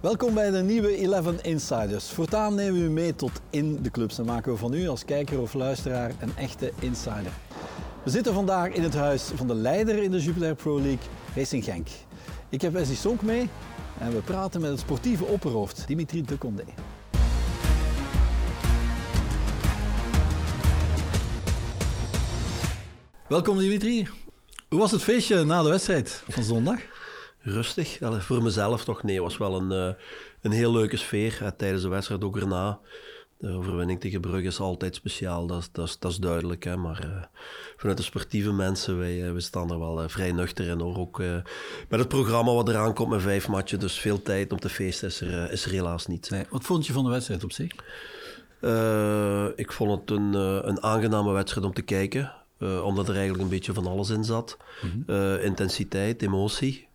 Welkom bij de nieuwe 11 Insiders. Voortaan nemen we u mee tot in de clubs en maken we van u als kijker of luisteraar een echte insider. We zitten vandaag in het huis van de leider in de Jupiler Pro League, Racing Genk. Ik heb Wesley Sonk mee en we praten met het sportieve opperhoofd, Dimitri de Condé. Welkom Dimitri. Hoe was het feestje na de wedstrijd van zondag? Rustig. Allee, voor mezelf toch? Nee, het was wel een, eh, een heel leuke sfeer. tijdens de wedstrijd ook erna. De overwinning tegen Brugge is altijd speciaal, dat, is- dat, dat is duidelijk. Hè? Maar eh, vanuit de sportieve mensen, wij, eh, wij staan er wel vrij nuchter in. Hoor. Ook met het programma wat eraan komt met vijf matchen, dus veel tijd om te feesten is er, is er helaas niet. Nee, wat vond je van de wedstrijd op zich? Ik vond het een, een aangename wedstrijd om te kijken. omdat er eigenlijk een beetje van alles in zat. Eh, intensiteit, emotie.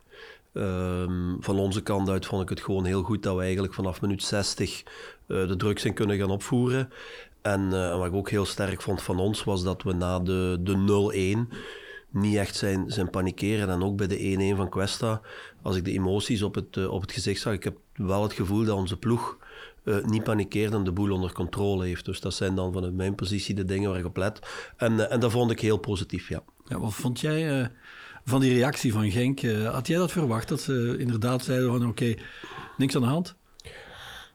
Ehm, van onze kant uit vond ik het gewoon heel goed dat we eigenlijk vanaf minuut 60 eh, de druk zijn kunnen gaan opvoeren. En eh, wat ik ook heel sterk vond van ons was dat we na de, de 0-1 niet echt zijn, zijn panikeren. En ook bij de 1-1 van Cuesta, als ik de emoties op het, eh, op het gezicht zag, ik heb wel het gevoel dat onze ploeg niet panikeert en de boel onder controle heeft. Dus dat zijn dan vanuit mijn positie de dingen waar ik op let. En, en dat vond ik heel positief, ja. Ja, wat vond jij van die reactie van Genk? Eh, had jij dat verwacht, dat ze inderdaad zeiden van oké, niks aan de hand?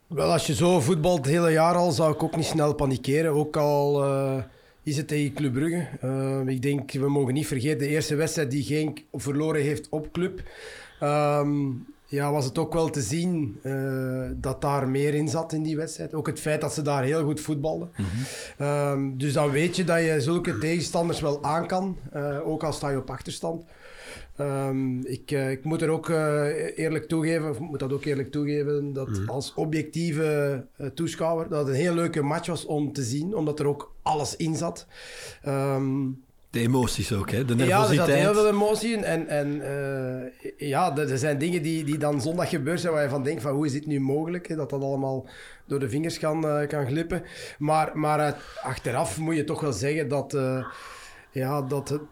Wel, als je zo voetbalt het hele jaar al, zou ik ook niet snel panikeren. Ook al eh, is het tegen Club Brugge. Eh, ik denk, we mogen niet vergeten, de eerste wedstrijd die Genk verloren heeft op Club. ehm, ja, was het ook wel te zien dat daar meer in zat in die wedstrijd. Ook het feit dat ze daar heel goed voetbalden. Ehm, dus dan weet je dat je zulke tegenstanders wel aan kan. ook al sta je op achterstand. Ehm, ik, eh, ik moet er ook eh, eerlijk toegeven, of moet dat ook eerlijk toegeven, dat als objectieve eh, toeschouwer dat het een heel leuke match was om te zien, omdat er ook alles in zat. Ehm, De emoties ook, hè? de ja, er nervositeit. zat heel veel emotie in. En, en ja, er zijn dingen die, die dan zondag gebeuren zijn waar je van denkt van hoe is dit nu mogelijk? Hè? Dat dat allemaal door de vingers kan, kan glippen. Maar, maar achteraf moet je toch wel zeggen dat... ja, dat het,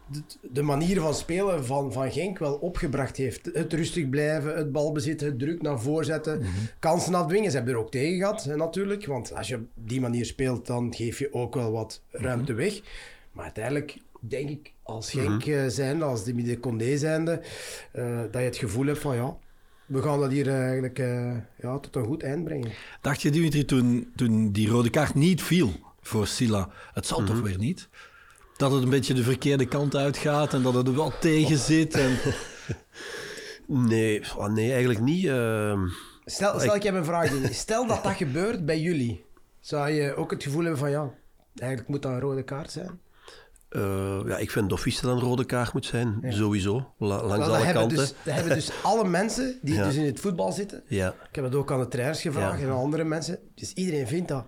de manier van spelen van, van Genk wel opgebracht heeft. Het rustig blijven, het balbezit, het druk naar voren zetten, kansen afdwingen. Ze hebben er ook tegen gehad, natuurlijk. Want als je op die manier speelt, dan geef je ook wel wat ruimte weg. Maar uiteindelijk denk ik, als Genk eh, zijnde, als de de Condé zijnde, eh, dat je het gevoel hebt van ja, we gaan dat hier eigenlijk eh, ja, tot een goed eind brengen. Dacht je, Dimitri, toen, toen die rode kaart niet viel voor Silla, het zal toch weer niet? Dat het een beetje de verkeerde kant uitgaat en dat het er wel tegen zit. En... Nee, ah, nee eigenlijk niet. ehm. Stel, stel ik heb een vraag. Stel dat dat gebeurt bij jullie. Zou je ook het gevoel hebben van ja, eigenlijk moet dat een rode kaart zijn? Eh, ja, ik vind dat een rode kaart moet zijn, sowieso. La- langs alle hebben kanten. dus, dat hebben dus alle mensen die Ja. dus in het voetbal zitten. Ja, Ik heb het ook aan de trainers gevraagd Ja. en aan andere mensen. Dus iedereen vindt dat.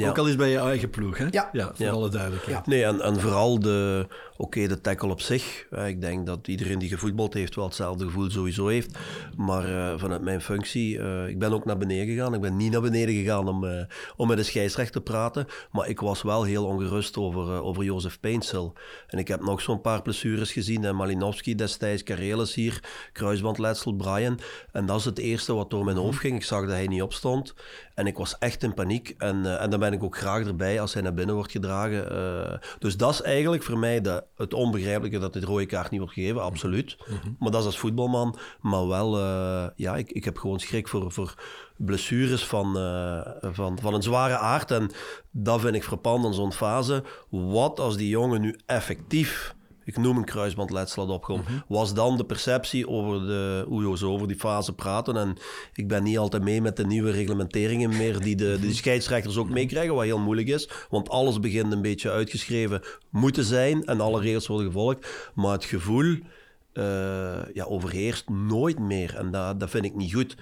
Ja. Ook al is bij je eigen ploeg, hè? Ja. voor Ja. alle duidelijkheid. Ja. Nee, en, en vooral de, oké, de tackle op zich. Eh, ik denk dat iedereen die gevoetbald heeft wel hetzelfde gevoel sowieso heeft. Maar eh, vanuit mijn functie, eh, ik ben ook naar beneden gegaan. Ik ben niet naar beneden gegaan om, eh, om met de scheidsrechter te praten. Maar ik was wel heel ongerust over, over Jozef Peinsel. En ik heb nog zo'n paar blessures gezien. En Malinowski destijds, Karelis hier, kruisbandletsel, Brian. En dat is het eerste wat door mijn hoofd ging. Ik zag dat hij niet opstond. En ik was echt in paniek. En, eh, en dan ben ik ook graag erbij als hij naar binnen wordt gedragen. Eh, dus dat is eigenlijk voor mij de, het onbegrijpelijke dat dit rode kaart niet wordt gegeven, absoluut. Maar dat is als voetbalman. Maar wel, eh, ja, ik, ik heb gewoon schrik voor, voor blessures van, eh, van, van een zware aard. En dat vind ik frappant in zo'n fase. Wat als die jongen nu effectief ik noem een kruisbandletsel had opgekomen, was dan de perceptie over de, hoe zo over die fase praten. En ik ben niet altijd mee met de nieuwe reglementeringen meer die de, die scheidsrechters ook meekrijgen, wat heel moeilijk is. Want alles begint een beetje uitgeschreven moeten zijn en alle regels worden gevolgd. Maar het gevoel eh, ja, overheerst nooit meer en dat, dat vind ik niet goed.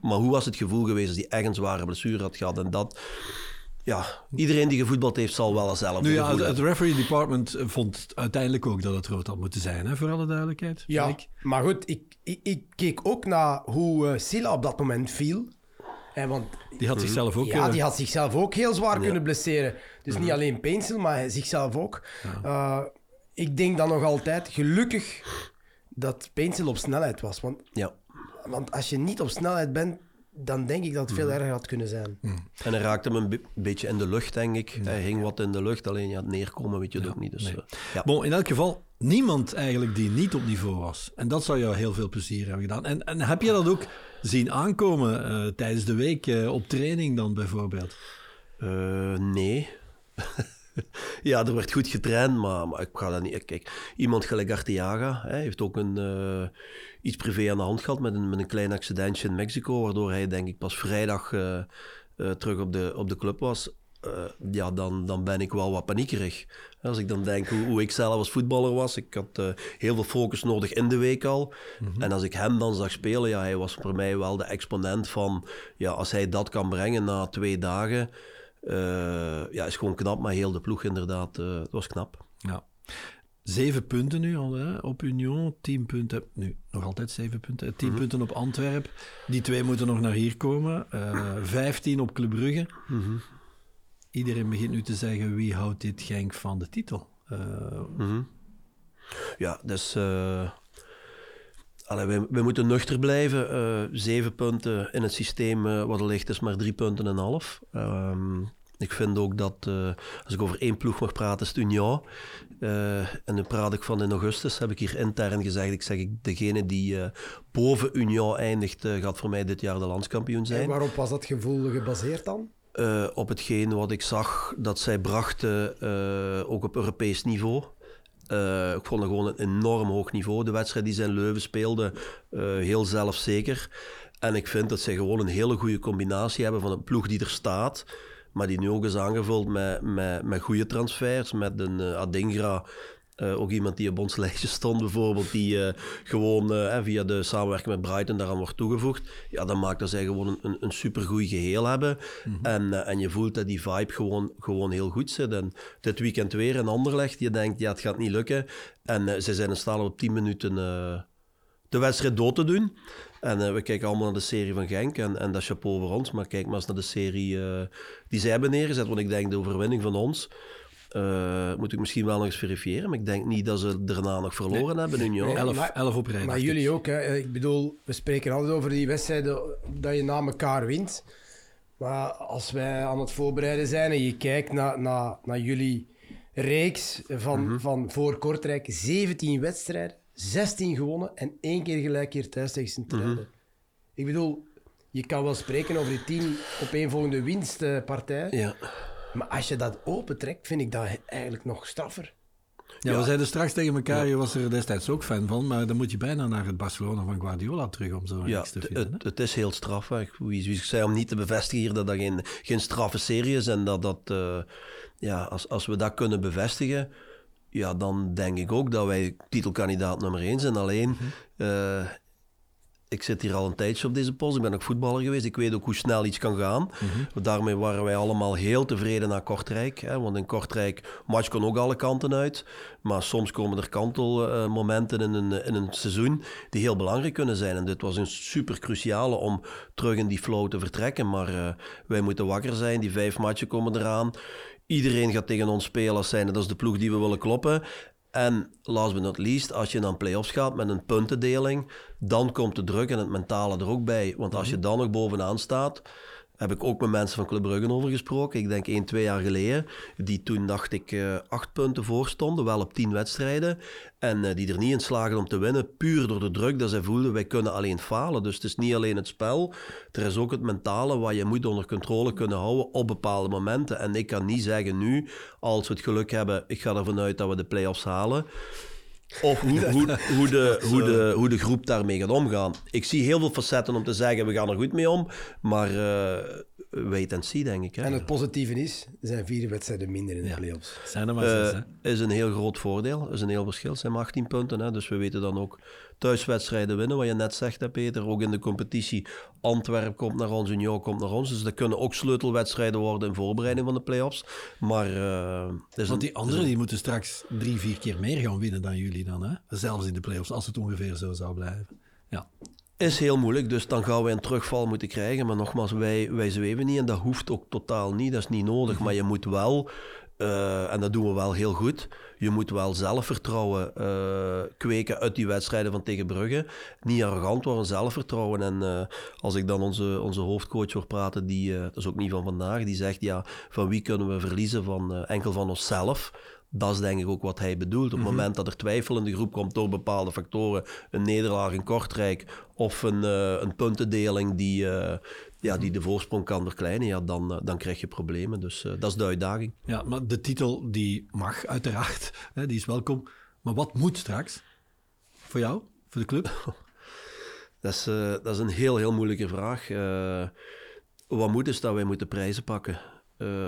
Maar hoe was het gevoel geweest als die echt een zware blessure had gehad? En dat, ja, iedereen die gevoetbald heeft zal wel hetzelfde Nu ja, het, het referee department vond uiteindelijk ook dat het rood had moeten zijn, hè, voor alle duidelijkheid. Ja, ik. maar goed, ik, ik, ik keek ook naar hoe eh, Silla op dat moment viel. Hè, want Die had zichzelf ook... ja, eh, die had zichzelf ook heel zwaar kunnen blesseren. Dus niet alleen Peensel, maar zichzelf ook. Eh, ik denk dan nog altijd, gelukkig, dat Peensel op snelheid was. Want, Ja. want als je niet op snelheid bent, dan denk ik dat het veel erger had kunnen zijn. En hij raakte hem een be- beetje in de lucht, denk ik. Hij hing wat in de lucht, alleen ja, neerkomen weet je het ook niet. Dus, nee. eh, ja. Bon, in elk geval, niemand eigenlijk die niet op niveau was. En dat zou jou heel veel plezier hebben gedaan. En, en heb je dat ook zien aankomen eh, tijdens de week eh, op training dan bijvoorbeeld? Eh, nee. ja, er werd goed getraind, maar, maar ik ga dat niet... Kijk, iemand gelijk Arteaga hè, heeft ook een, eh, iets privé aan de hand gehad met een, met een klein accidentje in Mexico, waardoor hij denk ik pas vrijdag eh, eh, terug op de, op de club was. Ja, dan, dan ben ik wel wat paniekerig. Als ik dan denk hoe, hoe ik zelf als voetballer was. Ik had heel veel focus nodig in de week al. En als ik hem dan zag spelen, ja, hij was voor mij wel de exponent van... Ja, als hij dat kan brengen na twee dagen... eh, ja, is gewoon knap, maar heel de ploeg inderdaad, eh, het was knap. Ja. Zeven punten nu al hè, op Union, tien punten, nu nog altijd zeven punten, tien punten op Antwerp. Die twee moeten nog naar hier komen. Eh, Vijftien op Club Brugge. Iedereen begint nu te zeggen, wie houdt dit Genk van de titel? Mhm. Ja, dus... allee, wij, wij moeten nuchter blijven. Eh, zeven punten in het systeem eh, wat er ligt is maar drie punten en een half. Ehm, ik vind ook dat, eh, als ik over één ploeg mag praten, is het Union. En dan praat ik van in augustus, heb ik hier intern gezegd. Ik zeg, degene die boven Union eindigt, gaat voor mij dit jaar de landskampioen En zijn. waarop was dat gevoel gebaseerd dan? Op hetgeen wat ik zag dat zij brachten, ook op Europees niveau. Eh, ik vond het gewoon een enorm hoog niveau. De wedstrijd die zij in Leuven speelde, eh, heel zelfzeker. En ik vind dat zij gewoon een hele goede combinatie hebben van een ploeg die er staat, maar die nu ook is aangevuld met, met, met goede transfers, met een eh, Adingra, eh, ook iemand die op ons lijstje stond bijvoorbeeld, die eh, gewoon eh, via de samenwerking met Brighton daaraan wordt toegevoegd. Ja, dat maakt dat zij gewoon een, een, een supergoed geheel hebben. en, eh, en je voelt dat die vibe gewoon, gewoon heel goed zit. En dit weekend weer een Anderlecht, je denkt, ja, het gaat niet lukken. En zij zijn in staat om op 10 minuten de wedstrijd dood te doen. En we kijken allemaal naar de serie van Genk en, en dat chapeau voor ons. Maar kijk maar eens naar de serie die zij hebben neergezet. Want ik denk de overwinning van ons, eh, moet ik misschien wel nog eens verifiëren. Maar ik denk niet dat ze daarna nog verloren hebben in Union. Nee, elf, maar- elf op rij. Maar jullie ook, hè? Ik bedoel, we spreken altijd over die wedstrijden dat je na elkaar wint. Maar als wij aan het voorbereiden zijn en je kijkt naar, naar, naar jullie reeks van, van voor Kortrijk, 17 wedstrijden, 16 gewonnen en één keer gelijk hier thuis tegen Sint-Truiden. Ik bedoel, je kan wel spreken over die 10 opeenvolgende winstpartij, Ja. Maar als je dat opentrekt, vind ik dat eigenlijk nog straffer. Ja, we zeiden straks tegen elkaar, je was er destijds ook fan van, maar dan moet je bijna naar het Barcelona van Guardiola terug om zo'n Ja, te vinden. hè? het, het is heel strafbaar. Wie, wie ik zei om niet te bevestigen hier dat dat geen, geen straffe serie is en dat dat, eh, ja, als, als we dat kunnen bevestigen, ja, dan denk ik ook dat wij titelkandidaat nummer 1 zijn. Alleen, eh, ik zit hier al een tijdje op deze post. Ik ben ook voetballer geweest. Ik weet ook hoe snel iets kan gaan. Daarmee waren wij allemaal heel tevreden naar Kortrijk. Hè? Want in Kortrijk, match kon ook alle kanten uit. Maar soms komen er kantelmomenten in een, in een seizoen die heel belangrijk kunnen zijn. En dit was een super cruciale om terug in die flow te vertrekken. Maar eh, wij moeten wakker zijn. Die vijf matchen komen eraan. Iedereen gaat tegen ons spelen als zijn. Dat is de ploeg die we willen kloppen. En last but not least, als je naar play-offs gaat met een puntendeling, dan komt de druk en het mentale er ook bij. Want als je dan nog bovenaan staat, heb ik ook met mensen van Club Brugge over gesproken. Ik denk één, twee jaar geleden, die toen dacht ik eh, acht punten voor stonden, wel op tien wedstrijden. En eh, die er niet in slagen om te winnen, puur door de druk dat zij voelden, wij kunnen alleen falen. Dus het is niet alleen het spel, er is ook het mentale wat je moet onder controle kunnen houden op bepaalde momenten. En ik kan niet zeggen nu, als we het geluk hebben, ik ga ervan uit dat we de play-offs halen. Of hoe, hoe, hoe, de, hoe, de, hoe de groep daarmee gaat omgaan. Ik zie heel veel facetten om te zeggen, we gaan er goed mee om. Maar uh, wait and see, denk ik. Hè. En het positieve is, er zijn vier wedstrijden minder in de play-offs. Zijn er maar zes, Uh, hè? is een heel groot voordeel, is een heel verschil. Het zijn maar 18 punten, hè. dus we weten dan ook thuiswedstrijden winnen, wat je net zegt, hè, Peter. Ook in de competitie, Antwerpen komt naar ons, Union komt naar ons. Dus dat kunnen ook sleutelwedstrijden worden in voorbereiding van de play-offs. Maar... Uh, is Want die anderen die moeten straks drie, vier keer meer gaan winnen dan jullie dan, hè? Zelfs in de play-offs, als het ongeveer zo zou blijven. Ja. Is heel moeilijk, dus dan gaan we een terugval moeten krijgen. Maar nogmaals, wij, wij zweven niet en dat hoeft ook totaal niet, dat is niet nodig. Maar je moet wel Uh, en dat doen we wel heel goed. Je moet wel zelfvertrouwen uh, kweken uit die wedstrijden van tegen Brugge. Niet arrogant worden, zelfvertrouwen. En uh, als ik dan onze, onze hoofdcoach hoor praten, die, dat is ook niet van vandaag, die zegt ja, van wie kunnen we verliezen? Van enkel van onszelf. Dat is denk ik ook wat hij bedoelt. Op het mhm. moment dat er twijfel in de groep komt door bepaalde factoren, een nederlaag in Kortrijk of een, een puntendeling die, ja, die de voorsprong kan verkleinen, ja, dan, eh, dan krijg je problemen. Dus dat is de uitdaging. Ja, maar de titel die mag uiteraard, hè, die is welkom. Maar wat moet straks voor jou, voor de club? dat, is, dat is een heel, heel moeilijke vraag. wat moet is dat wij moeten prijzen pakken.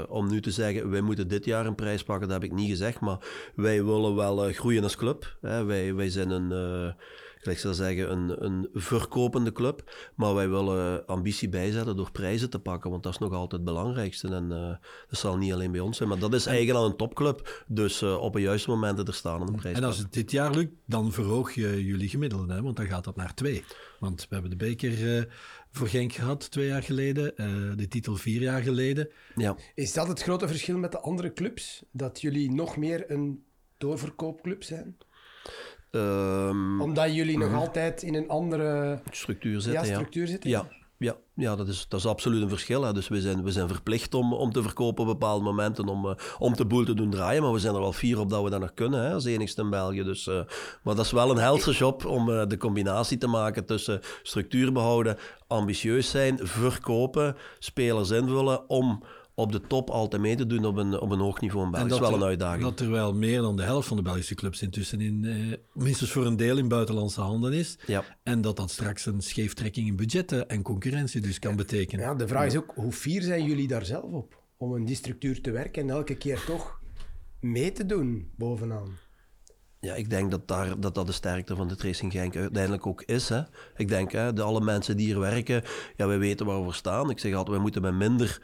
Om nu te zeggen, wij moeten dit jaar een prijs pakken, dat heb ik niet gezegd. Maar wij willen wel groeien als club. Hè. Wij, wij zijn een ik zou zeggen, een, een verkopende club. Maar wij willen ambitie bijzetten door prijzen te pakken, want dat is nog altijd het belangrijkste. En uh, dat zal niet alleen bij ons zijn, maar dat is eigenlijk al een topclub. Dus uh, op een juiste moment er staan een prijs. En als het dit jaar lukt, dan verhoog je jullie gemiddelde, hè? want dan gaat dat naar twee. Want we hebben de beker uh, voor Genk gehad twee jaar geleden, de titel vier jaar geleden. Ja. Is dat het grote verschil met de andere clubs? Dat jullie nog meer een doorverkoopclub zijn? Um, Omdat jullie nog altijd in een andere structuur zitten. Ja, structuur zitten? Ja, ja, ja dat, is, dat is absoluut een verschil. Hè. Dus we zijn, we zijn verplicht om, om te verkopen op bepaalde momenten, om, uh, om de boel te doen draaien. Maar we zijn er wel fier op dat we dat nog kunnen, hè, als enigste in België. Dus, uh, maar dat is wel een helse job om uh, de combinatie te maken tussen structuur behouden, ambitieus zijn, verkopen, spelers invullen, om op de top altijd mee te doen op een, op een hoog niveau in België. Dat is wel een uitdaging. Dat er wel meer dan de helft van de Belgische clubs intussen in, eh, minstens voor een deel in buitenlandse handen is. Ja. En dat dat straks een scheeftrekking in budgetten en concurrentie dus kan betekenen. Ja, de vraag is ook, hoe fier zijn jullie daar zelf op? Om in die structuur te werken en elke keer toch mee te doen bovenaan. Ja, ik denk dat, daar, dat dat de sterkte van de Tracing Genk uiteindelijk ook is. Hè. Ik denk, hè, de alle mensen die hier werken, ja, wij weten waar we staan. Ik zeg altijd, we moeten met minder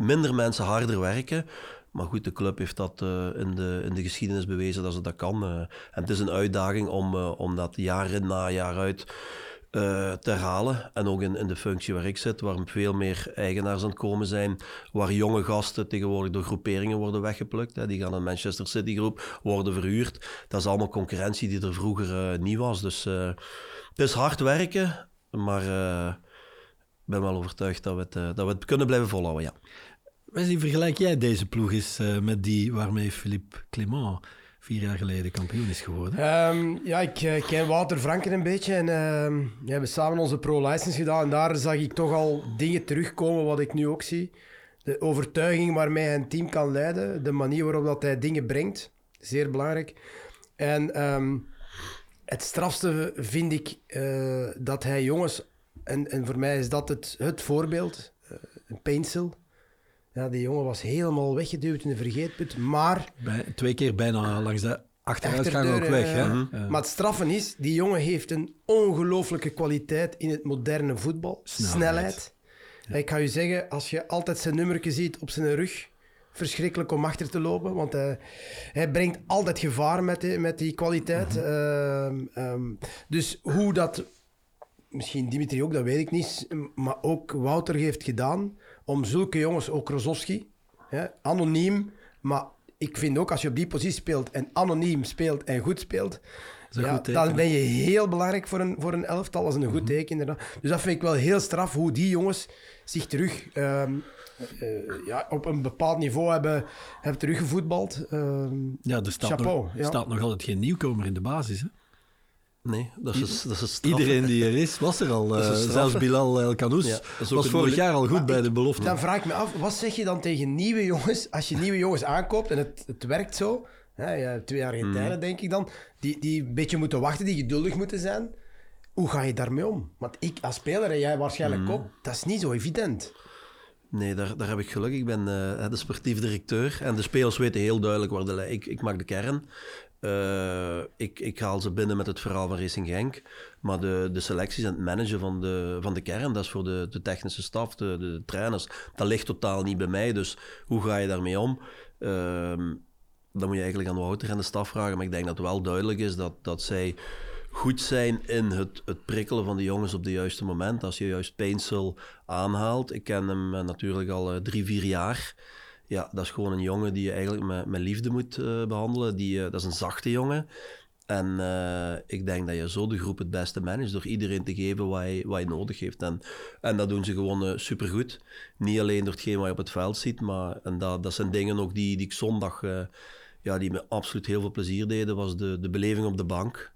minder mensen harder werken. Maar goed, de club heeft dat uh, in, de, in de geschiedenis bewezen dat ze dat kan. Uh, en het is een uitdaging om, uh, om dat jaar in na jaar uit te halen. En ook in, in de functie waar ik zit, waar veel meer eigenaars aan het komen zijn. Waar jonge gasten tegenwoordig door groeperingen worden weggeplukt. Hè. Die gaan een Manchester City groep, worden verhuurd. Dat is allemaal concurrentie die er vroeger niet was. Dus het is hard werken, maar ik ben wel overtuigd dat we het, dat we het kunnen blijven volhouden, ja. Wesley, vergelijk jij deze ploeg eens uh, met die waarmee Philippe Clément vier jaar geleden kampioen is geworden? Um, ja, ik uh, ken Wouter Franken een beetje en uh, we hebben samen onze pro-license gedaan. En daar zag ik toch al dingen terugkomen wat ik nu ook zie. De overtuiging waarmee hij een team kan leiden, de manier waarop dat hij dingen brengt, zeer belangrijk. En um, het strafste vind ik uh, dat hij jongens, en, en voor mij is dat het, het voorbeeld, een pencil ja, die jongen was helemaal weggeduwd in de vergeetput, maar... Bij, twee keer bijna langs de achteruitgang ook weg. Hè? Maar het straffen is, die jongen heeft een ongelooflijke kwaliteit in het moderne voetbal. Snelheid. Ik ga je zeggen, als je altijd zijn nummertje ziet op zijn rug, verschrikkelijk om achter te lopen, want hij, hij brengt altijd gevaar met die, met die kwaliteit. Mhm. Ehm, ehm, dus hoe dat, misschien Dimitri ook, dat weet ik niet, maar ook Wouter heeft gedaan om zulke jongens, ook Rozowski, anoniem, maar ik vind ook als je op die positie speelt en anoniem speelt en goed speelt, ja, dan ben je heel belangrijk voor een, voor een elftal. als een goed mhm. teken, inderdaad. Dus dat vind ik wel heel straf, hoe die jongens zich terug ehm, eh, ja, op een bepaald niveau hebben, hebben teruggevoetbald. Uh, ja, er staat, Chapeau, nog, staat nog altijd geen nieuwkomer in de basis. Hè? Nee, dat is, dat is Iedereen die er is, was er al. Uh, zelfs Bilal El Kanous ja, was vorig jaar al goed bij de belofte. Dan vraag ik me af, wat zeg je dan tegen nieuwe jongens, als je nieuwe jongens aankoopt en het, het werkt zo, hè, ja, twee jaar in mm. denk ik dan, die, die een beetje moeten wachten, die geduldig moeten zijn. Hoe ga je daarmee om? Want ik als speler en jij waarschijnlijk mm. ook, dat is niet zo evident. Nee, daar, daar heb ik geluk. Ik ben uh, de sportief directeur en de spelers weten heel duidelijk waar de ik, ik maak de kern. Uh, ik, ik haal ze binnen met het verhaal van Racing Genk. Maar de, de selecties en het managen van de, van de kern, dat is voor de, de technische staf, de, de trainers, dat ligt totaal niet bij mij. Dus hoe ga je daarmee om? Uh, dan moet je eigenlijk aan Wouter en de staf vragen. Maar ik denk dat het wel duidelijk is dat, dat zij goed zijn in het, het prikkelen van de jongens op de juiste moment. Als je juist Painsel aanhaalt. Ik ken hem eh, natuurlijk al uh, drie, vier jaar ja, dat is gewoon een jongen die je eigenlijk met, met liefde moet uh, behandelen. Die, uh, dat is een zachte jongen. En uh, ik denk dat je zo de groep het beste managt door iedereen te geven wat hij, wat hij nodig heeft. En, en dat doen ze gewoon supergoed. Niet alleen door hetgeen wat je op het veld ziet, maar en dat, dat zijn dingen ook die, die ik zondag, ja, die me absoluut heel veel plezier deden, was de, de beleving op de bank.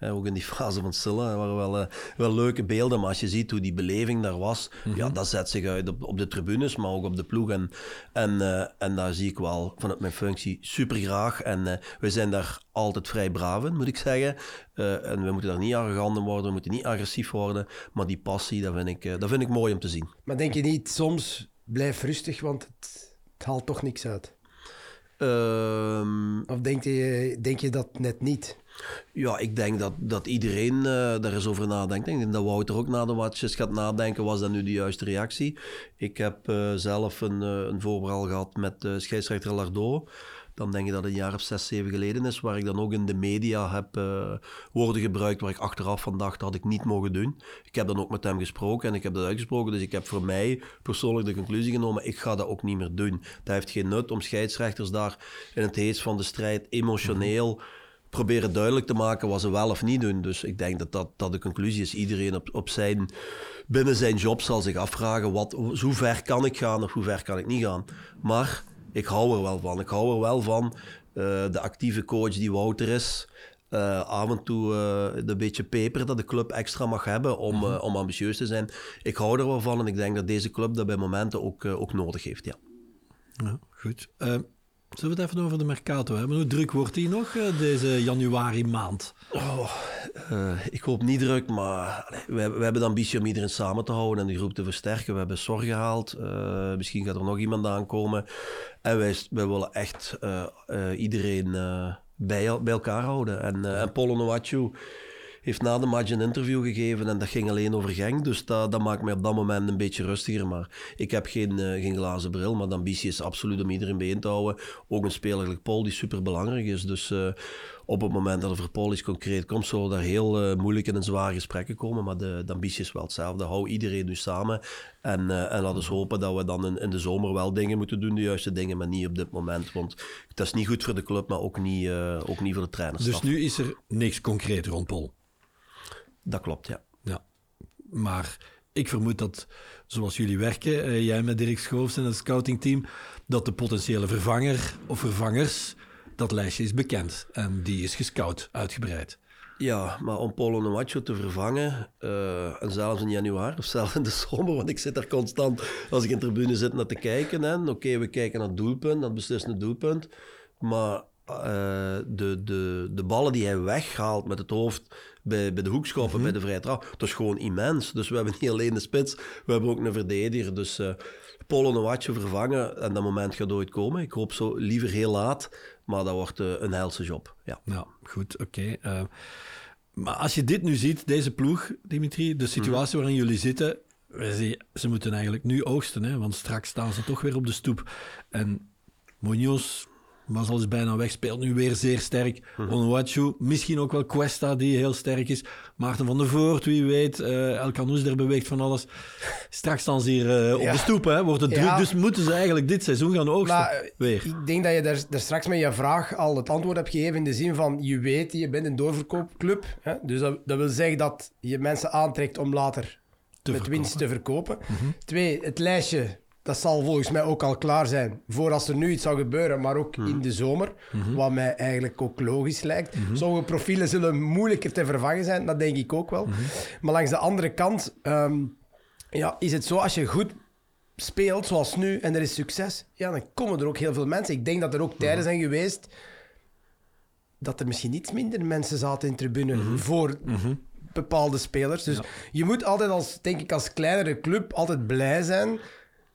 Ook in die fase van Silla waren wel, uh, wel leuke beelden, maar als je ziet hoe die beleving daar was, mm -hmm. ja, dat zet zich uit op, op, de tribunes, maar ook op de ploeg. En, en, uh, en daar zie ik wel vanuit mijn functie super graag. En uh, we zijn daar altijd vrij braaf in, moet ik zeggen. en we moeten daar niet arrogant in worden, we moeten niet agressief worden. Maar die passie, dat vind ik, dat vind ik mooi om te zien. Maar denk je niet soms, blijf rustig, want het, het haalt toch niks uit? Of denk je, denk je dat net niet? Ja, ik denk dat, dat iedereen uh, daar eens over nadenkt. Ik denk dat Wouter ook na de gaat nadenken, was dat nu de juiste reactie? Ik heb uh, zelf een, uh, een voorbeeld gehad met scheidsrechter Lardo. Dan denk je dat het een jaar of zes, zeven geleden is, waar ik dan ook in de media heb woorden gebruikt waar ik achteraf van dacht, dat had ik niet mogen doen. Ik heb dan ook met hem gesproken en ik heb dat uitgesproken, dus ik heb voor mij persoonlijk de conclusie genomen, ik ga dat ook niet meer doen. Dat heeft geen nut om scheidsrechters daar in het heet van de strijd emotioneel... Proberen duidelijk te maken wat ze wel of niet doen. Dus ik denk dat dat, dat de conclusie is. Iedereen op, op zijn, binnen zijn job zal zich afvragen, wat, hoe ver kan ik gaan of hoe ver kan ik niet gaan. Maar ik hou er wel van. Ik hou er wel van uh, de actieve coach die Wouter is. Uh, af en toe uh, de beetje peper dat de club extra mag hebben om, uh, om ambitieus te zijn. Ik hou er wel van en ik denk dat deze club dat bij momenten ook, ook nodig heeft. Ja, ja goed. Zullen we het even over de Mercato hebben? Hoe druk wordt die nog deze januari maand? Oh, uh, ik hoop niet druk, maar we, we, hebben de ambitie om iedereen samen te houden en die groep te versterken. We hebben zorg gehaald. Uh, misschien gaat er nog iemand aankomen. En wij, willen echt uh, iedereen bij, bij elkaar houden. En, en Polo Noachu heeft na de match een interview gegeven en dat ging alleen over Genk. Dus dat, dat maakt mij op dat moment een beetje rustiger. Maar ik heb geen, uh, geen glazen bril, maar de ambitie is absoluut om iedereen bijeen te houden. Ook een speler like Paul die super belangrijk is. Dus uh, op het moment dat er voor Paul iets concreet komt, zullen daar heel uh, moeilijke en zware gesprekken komen. Maar de, de, ambitie is wel hetzelfde. Hou iedereen nu samen. En, en laten we hopen dat we dan in, in, de zomer wel dingen moeten doen, de juiste dingen, maar niet op dit moment. Want dat is niet goed voor de club, maar ook niet, ook niet voor de trainers. Dus nu is er niks concreet rond Paul? Dat klopt, ja. ja. Maar ik vermoed dat, zoals jullie werken, uh, jij met Dirk Schoofs en het scoutingteam, dat de potentiële vervanger of vervangers, dat lijstje is bekend. En die is gescout, uitgebreid. Ja, maar om Polo Nomacho te vervangen, uh, en zelfs in januari of zelfs in de zomer, want ik zit daar constant, als ik in de tribune zit, naar te kijken. Oké, okay, we kijken naar het doelpunt, het beslissende doelpunt. Maar uh, de, de, de ballen die hij weghaalt met het hoofd bij, bij de hoekschoppen, mm -hmm. bij de vrije trap, dat is gewoon immens. Dus we hebben niet alleen de spits, we hebben ook een verdediger. Dus uh, Polo een watje vervangen en dat moment gaat ooit komen. Ik hoop zo liever heel laat, maar dat wordt uh, een helse job. Ja, ja goed, oké. Okay. maar als je dit nu ziet, deze ploeg, Dimitri, de situatie waarin jullie zitten, ze moeten eigenlijk nu oogsten, hè? want straks staan ze toch weer op de stoep. En Munoz was al eens bijna weg, speelt nu weer zeer sterk. Mm Onuachu, misschien ook wel Cuesta, die heel sterk is. Maarten van der Voort, wie weet. Uh, El Canoes, daar beweegt van alles. Straks staan ze hier uh, op de stoep, hè. wordt het ja. druk. Dus moeten ze eigenlijk dit seizoen gaan oogsten. Maar, weer. Ik denk dat je daar, daar, straks met je vraag al het antwoord hebt gegeven in de zin van, je weet, je bent een doorverkoopclub. Hè? Dus dat, dat wil zeggen dat je mensen aantrekt om later te met verkopen. winst te verkopen. Mm -hmm. Twee, het lijstje dat zal volgens mij ook al klaar zijn voor als er nu iets zou gebeuren, maar ook in de zomer. Mm-hmm. Wat mij eigenlijk ook logisch lijkt. Mm-hmm. Sommige profielen zullen moeilijker te vervangen zijn, dat denk ik ook wel. Maar langs de andere kant um, ja, is het zo, als je goed speelt zoals nu en er is succes, ja, dan komen er ook heel veel mensen. Ik denk dat er ook tijden zijn geweest dat er misschien iets minder mensen zaten in tribune voor bepaalde spelers. Dus ja. je moet altijd als, denk ik, als kleinere club altijd blij zijn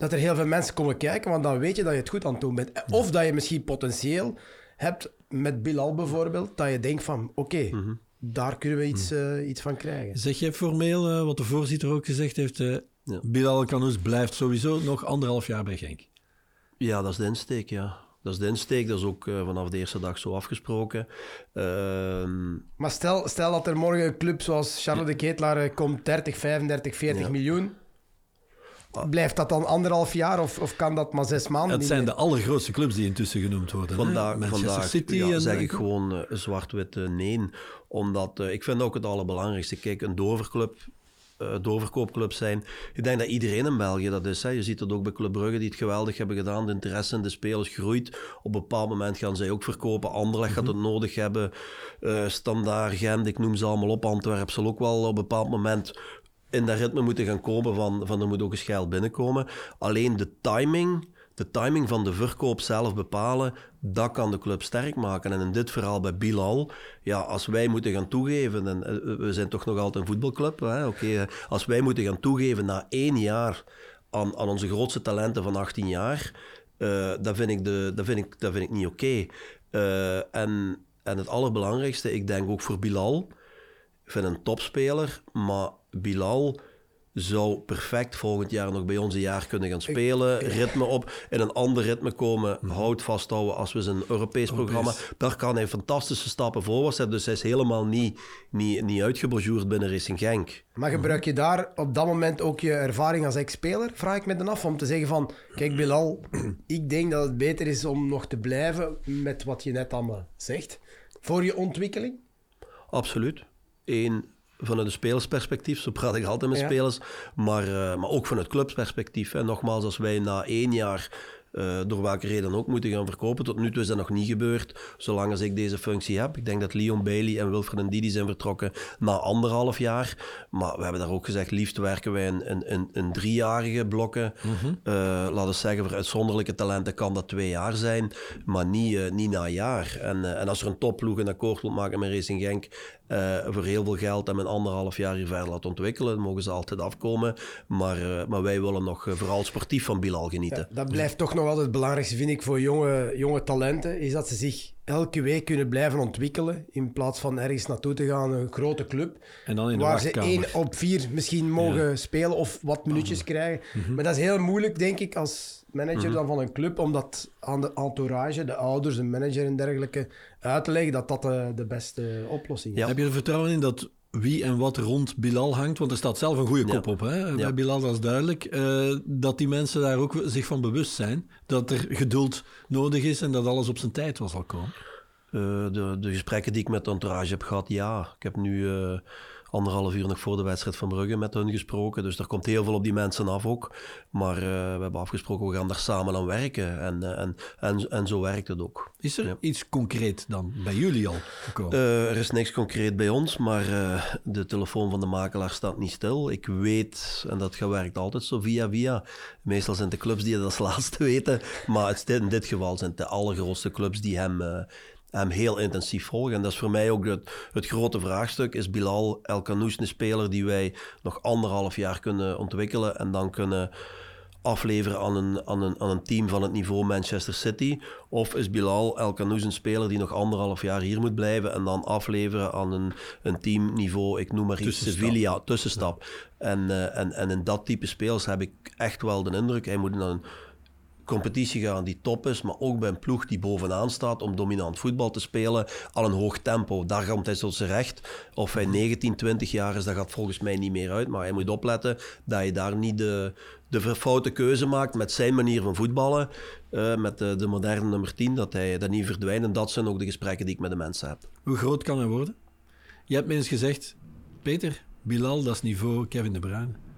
dat er heel veel mensen komen kijken, want dan weet je dat je het goed aan het doen bent. Of dat je misschien potentieel hebt met Bilal bijvoorbeeld, dat je denkt van oké, okay, mm -hmm. daar kunnen we iets, uh, iets van krijgen. Zeg je formeel, uh, wat de voorzitter ook gezegd heeft, uh, ja. Bilal Kanous blijft sowieso nog anderhalf jaar bij Genk? Ja, dat is de insteek, ja. Dat is de insteek, dat is ook uh, vanaf de eerste dag zo afgesproken. Uh, maar stel, stel dat er morgen een club zoals Charles ja. de Ketelaar komt, 30, 35, 40 ja. miljoen Blijft dat dan anderhalf jaar of, of kan dat maar zes maanden? Het zijn de allergrootste clubs die intussen genoemd worden. Vandaag, Manchester vandaag City ja, en zeg ik gewoon uh, zwart-wit uh, nee. Omdat uh, ik vind ook het allerbelangrijkste. Kijk, een doverclub uh, doorverkoopclubs zijn. Ik denk dat iedereen in België dat is. Hè. Je ziet het ook bij Club Brugge, die het geweldig hebben gedaan. De interesse in de spelers groeit. Op een bepaald moment gaan zij ook verkopen. Anderlecht gaat het nodig hebben. Uh, Standaard, Gent, ik noem ze allemaal op. Antwerpen zal ook wel op een bepaald moment in dat ritme moeten gaan komen van, van er moet ook eens geld binnenkomen. Alleen de timing de timing van de verkoop zelf bepalen, dat kan de club sterk maken. En in dit verhaal bij Bilal, ja, als wij moeten gaan toegeven, en we zijn toch nog altijd een voetbalclub, hè, okay, als wij moeten gaan toegeven na één jaar aan, aan onze grootste talenten van 18 jaar, uh, dat, vind ik de, dat, vind ik, dat vind ik niet oké. En, en het allerbelangrijkste, ik denk ook voor Bilal, vind een topspeler, maar Bilal zou perfect volgend jaar nog bij ons een jaar kunnen gaan spelen. Ritme op, in een ander ritme komen, hout vasthouden als we zijn Europees programma. Daar kan hij fantastische stappen voorwaarts zetten. Dus hij is helemaal niet, niet, niet binnen Racing Genk. Maar gebruik je daar op dat moment ook je ervaring als ex-speler? Vraag ik me dan af om te zeggen van, kijk Bilal, ik denk dat het beter is om nog te blijven met wat je net allemaal zegt. Voor je ontwikkeling? Absoluut. Eén, vanuit de spelersperspectief, zo praat ik altijd met ja. spelers, maar, uh, maar ook vanuit clubsperspectief. En nogmaals, als wij na één jaar uh, door welke reden ook moeten gaan verkopen. Tot nu toe is dat nog niet gebeurd, zolang als ik deze functie heb. Ik denk dat Leon Bailey en Wilfred Ndidi zijn vertrokken na anderhalf jaar. Maar we hebben daar ook gezegd, liefst werken wij in, in, in, in driejarige blokken. Mm -hmm. uh, laten we zeggen, voor uitzonderlijke talenten kan dat twee jaar zijn, maar niet, uh, niet na een jaar. En, en als er een topploeg een akkoord wil maken met Racing Genk voor heel veel geld en met anderhalf jaar hier verder laten ontwikkelen, dan mogen ze altijd afkomen. Maar, maar wij willen nog vooral sportief van Bilal genieten. Dat blijft toch nog altijd het belangrijkste, vind ik, voor jonge, jonge talenten, is dat ze zich elke week kunnen blijven ontwikkelen. In plaats van ergens naartoe te gaan, een grote club. En dan in de waar ze één op vier misschien mogen ja. spelen of wat minuutjes oh. krijgen. Mm -hmm. Maar dat is heel moeilijk, denk ik, als manager mm -hmm. dan van een club, om dat aan de entourage, de ouders, de manager en dergelijke, uit te leggen dat dat de, de beste oplossing is. Ja. Heb je er vertrouwen in dat wie en wat rond Bilal hangt, want er staat zelf een goede kop ja. op. Hè? Bij ja. Bilal, dat is duidelijk. Uh, dat die mensen daar ook zich van bewust zijn. Dat er geduld nodig is en dat alles op zijn tijd wel zal komen. Uh, de, de, gesprekken die ik met de entourage heb gehad, ja. Ik heb nu uh, anderhalf uur nog voor de wedstrijd van Brugge met hun gesproken. Dus er komt heel veel op die mensen af ook. Maar uh, we hebben afgesproken, we gaan daar samen aan werken. En, uh, en, en, en zo werkt het ook. Is er ja. iets concreet dan bij jullie al gekomen? Uh, er is niks concreet bij ons, maar de telefoon van de makelaar staat niet stil. Ik weet, en dat werkt altijd zo via via. Meestal zijn het de clubs die het als laatste weten. Maar het, in dit geval zijn het de allergrootste clubs die hem hem heel intensief volgen. En dat is voor mij ook het, het grote vraagstuk. Is Bilal El Kanous een speler die wij nog anderhalf jaar kunnen ontwikkelen en dan kunnen afleveren aan een, aan, een, aan een team van het niveau Manchester City? Of is Bilal El Kanous een speler die nog anderhalf jaar hier moet blijven en dan afleveren aan een, een teamniveau, ik noem maar iets, Sevilla, tussenstap. Ja. En, uh, en, en in dat type spelers heb ik echt wel de indruk, hij moet een competitie gaan die top is, maar ook bij een ploeg die bovenaan staat om dominant voetbal te spelen, al een hoog tempo. Daar komt hij tot zijn recht. Of hij 19, 20 jaar is, dat gaat volgens mij niet meer uit. Maar hij moet opletten dat je daar niet de, de foute keuze maakt met zijn manier van voetballen, uh, met de, de, moderne nummer 10, dat hij dat niet verdwijnt. En dat zijn ook de gesprekken die ik met de mensen heb. Hoe groot kan hij worden? Je hebt me eens gezegd, Peter, Bilal, dat is niveau Kevin De Bruyne.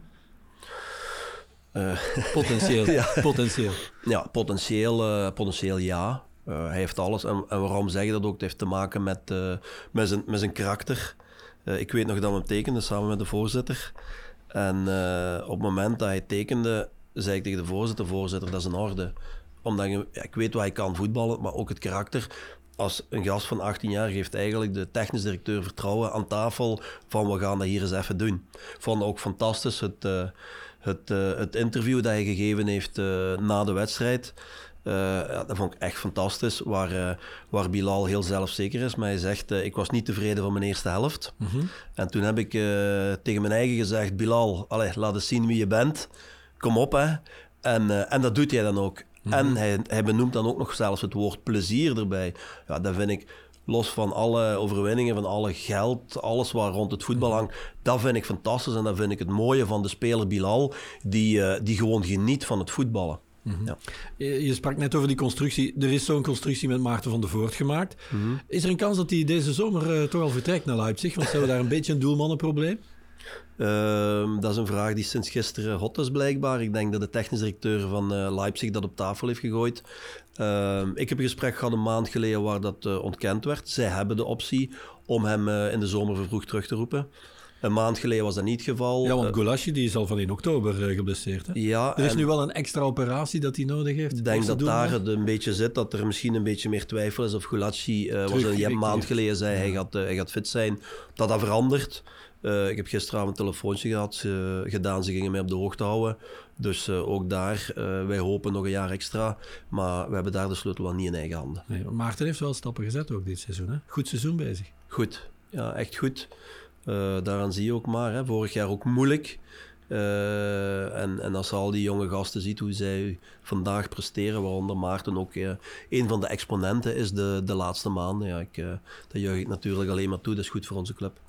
Uh, potentieel. ja. potentieel. Ja, potentieel, uh, potentieel ja. Uh, hij heeft alles. En, en, waarom zeg je dat ook? Het heeft te maken met, met, zijn, met zijn karakter. ik weet nog dat we hem tekenden samen met de voorzitter. En op het moment dat hij tekende, zei ik tegen de voorzitter: Voorzitter, dat is in orde. Omdat je, ja, ik weet wat hij kan voetballen, maar ook het karakter als een gast van 18 jaar geeft eigenlijk de technisch directeur vertrouwen aan tafel van we gaan dat hier eens even doen. Ik vond ook fantastisch het, uh, het, uh, het interview dat hij gegeven heeft uh, na de wedstrijd. Ja, dat vond ik echt fantastisch, waar, waar Bilal heel zelfzeker is. Maar hij zegt, ik was niet tevreden van mijn eerste helft. Mm -hmm. En toen heb ik tegen mijn eigen gezegd, Bilal, allez, laat eens zien wie je bent. Kom op, hè. En, en dat doet hij dan ook. En hij, hij benoemt dan ook nog zelfs het woord plezier erbij. Ja, dat vind ik Los van alle overwinningen, van alle geld, alles wat rond het voetbal hangt. Dat vind ik fantastisch en dat vind ik het mooie van de speler Bilal, die, eh, die gewoon geniet van het voetballen. ja. Je sprak net over die constructie. Er is zo'n constructie met Maarten van der Voort gemaakt. Is er een kans dat hij deze zomer eh, toch al vertrekt naar Leipzig? Want ze hebben daar een beetje een doelmannenprobleem. Ehm, dat is een vraag die sinds gisteren hot is blijkbaar. Ik denk dat de technisch directeur van eh, Leipzig dat op tafel heeft gegooid. Ehm, ik heb een gesprek gehad een maand geleden waar dat eh, ontkend werd. Zij hebben de optie om hem eh, in de zomer vervroegd terug te roepen. Een maand geleden was dat niet het geval. Ja, want Goulashi die is al van in oktober geblesseerd. Hè? ja, Er is nu wel een extra operatie dat hij nodig heeft. Ik denk dat doen daar het een beetje zit, dat er misschien een beetje meer twijfel is of Gulacsi, eh was een, een maand geleden zei hij gaat, hij gaat fit zijn, dat dat verandert. Eh, ik heb gisteravond een telefoontje gehad, gedaan, ze gingen mij op de hoogte houden. Dus eh, ook daar, eh, wij hopen nog een jaar extra, maar we hebben daar de sleutel aan niet in eigen handen. Nee, maar Maarten heeft wel stappen gezet ook dit seizoen. Hè? Goed seizoen bezig. Goed, ja, echt goed. Daaraan zie je ook maar, hè. vorig jaar ook moeilijk. En, en als je al die jonge gasten ziet hoe zij vandaag presteren, waaronder Maarten ook eh, een van de exponenten is de, de laatste maanden. Ja, ik, dat juich ik natuurlijk alleen maar toe, dat is goed voor onze club.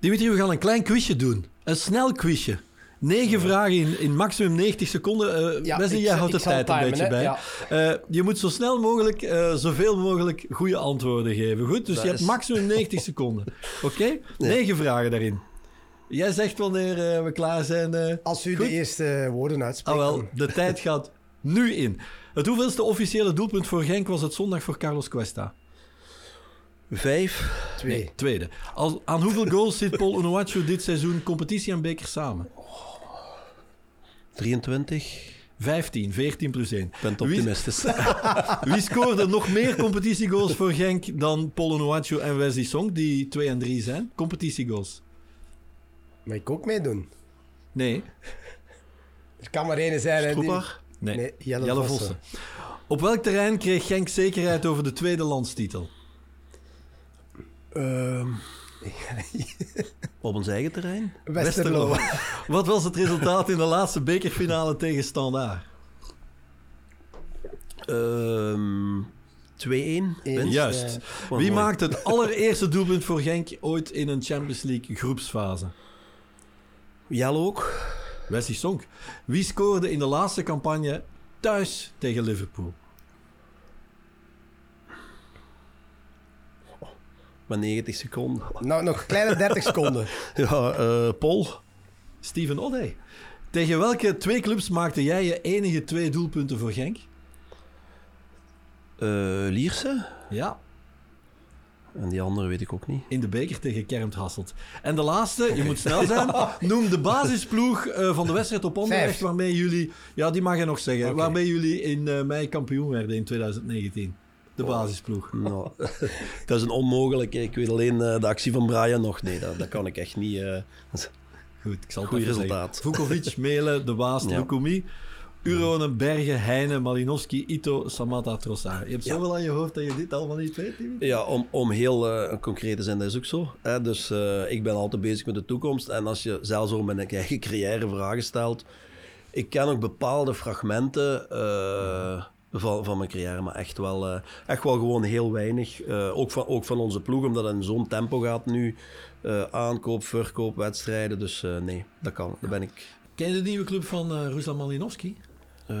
Dimitri, we gaan een klein quizje doen. Een snel quizje. Negen vragen in, in maximum 90 seconden. Ja, Wesley, ik- jij houdt de tijd een beetje hè. bij. Ja. Eh, je moet zo snel mogelijk, eh, zoveel mogelijk goede antwoorden geven. Goed? Dus Dat je hebt maximum 90 seconden. Oké? Negen vragen daarin. Jij zegt wanneer we klaar zijn. Als u Goed. de eerste woorden Ah, uitspreekt. wel, dan- de tijd gaat nu in. Het hoeveelste officiële doelpunt voor Genk was het zondag voor Carlos Cuesta? Vijf, Twee. Tweede. Al, aan hoeveel goals zit Paul Onuachu dit seizoen competitie en beker samen? 23. 15, 14 plus 1. Ik ben Wie- optimistisch. Wie scoorde nog meer competitiegoals voor Genk dan Paul Onuachu en Wesley Song, die 2 en 3 zijn? Competitiegoals. Mag ik ook meedoen? Nee. Er kan maar één zijn. die- nee. Nee, Jelle, Jelle Vossen. Vossen. Op welk terrein kreeg Genk zekerheid over de tweede landstitel? Ehm, Op ons eigen terrein? Westerlo. Wat was het resultaat in de laatste bekerfinale tegen Standaard? Ehm 2-1. winst. Juist. Wie mooi. maakte het allereerste doelpunt voor Genk ooit in een Champions League groepsfase? Jelle ook. Wesley Sonk. Wie scoorde in de laatste campagne thuis tegen Liverpool? Met 90 seconden. Nou, nog kleine 30 seconden. Ja, eh Paul. Steven Oddey. Tegen welke twee clubs maakte jij je enige twee doelpunten voor Genk? eh Lierse. Ja, En die andere weet ik ook niet. in de beker tegen Kermt Hasselt. En de laatste, je moet snel zijn, noem de basisploeg eh, van de wedstrijd op Anderlecht Vijf. waarmee jullie, ja die mag je nog zeggen, waarmee jullie in eh, mei kampioen werden in 2019. De basisploeg. Nou, dat is een onmogelijke. Ik weet alleen eh, de actie van Brian nog. Nee, dat, dat kan ik echt niet. eh. Goed, ik zal het Goeie resultaat. zeggen. Vukovic, Melen, De Waas, Ja. Lukumi, Uronen, Bergen, Heine, Malinowski, Ito, Samatta, Trossard. Je hebt Ja. zoveel aan je hoofd dat je dit allemaal niet weet, Dimitri? Ja, om, om heel eh, concreet te zijn, dat is ook zo. Hè? Dus ik ben altijd bezig met de toekomst. En als je zelfs over mijn eigen carrière vragen stelt. Ik ken ook bepaalde fragmenten van, van mijn carrière, maar echt wel, eh, echt wel gewoon heel weinig. Eh, ook, van, ook van onze ploeg, omdat het in zo'n tempo gaat nu. Eh, aankoop, verkoop, wedstrijden. Dus nee, dat kan. Daar ben ik. Ken je de nieuwe club van Ruslan Malinowski?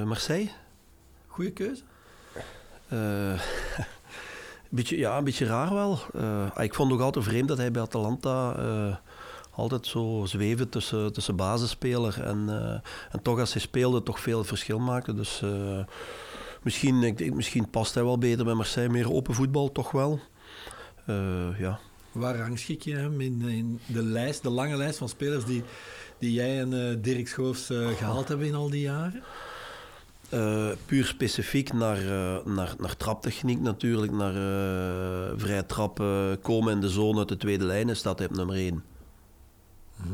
Marseille? Goeie keuze. Een beetje, ja, een beetje raar wel. Ik vond het ook altijd vreemd dat hij bij Atalanta altijd zo zweefde tussen, tussen basisspeler en, en toch als hij speelde toch veel verschil maakte. Dus misschien, ik, denk- misschien past hij wel beter bij Marseille, meer open voetbal toch wel. Eh, ja. Waar rangschik je hem in, in de lijst, de lange lijst van spelers die, die jij en eh, Dirk Schoofs eh, gehaald hebben in al die jaren? Puur specifiek naar, naar, naar traptechniek natuurlijk, naar vrij trappen, komen in de zone uit de tweede lijn, staat hij op nummer 1.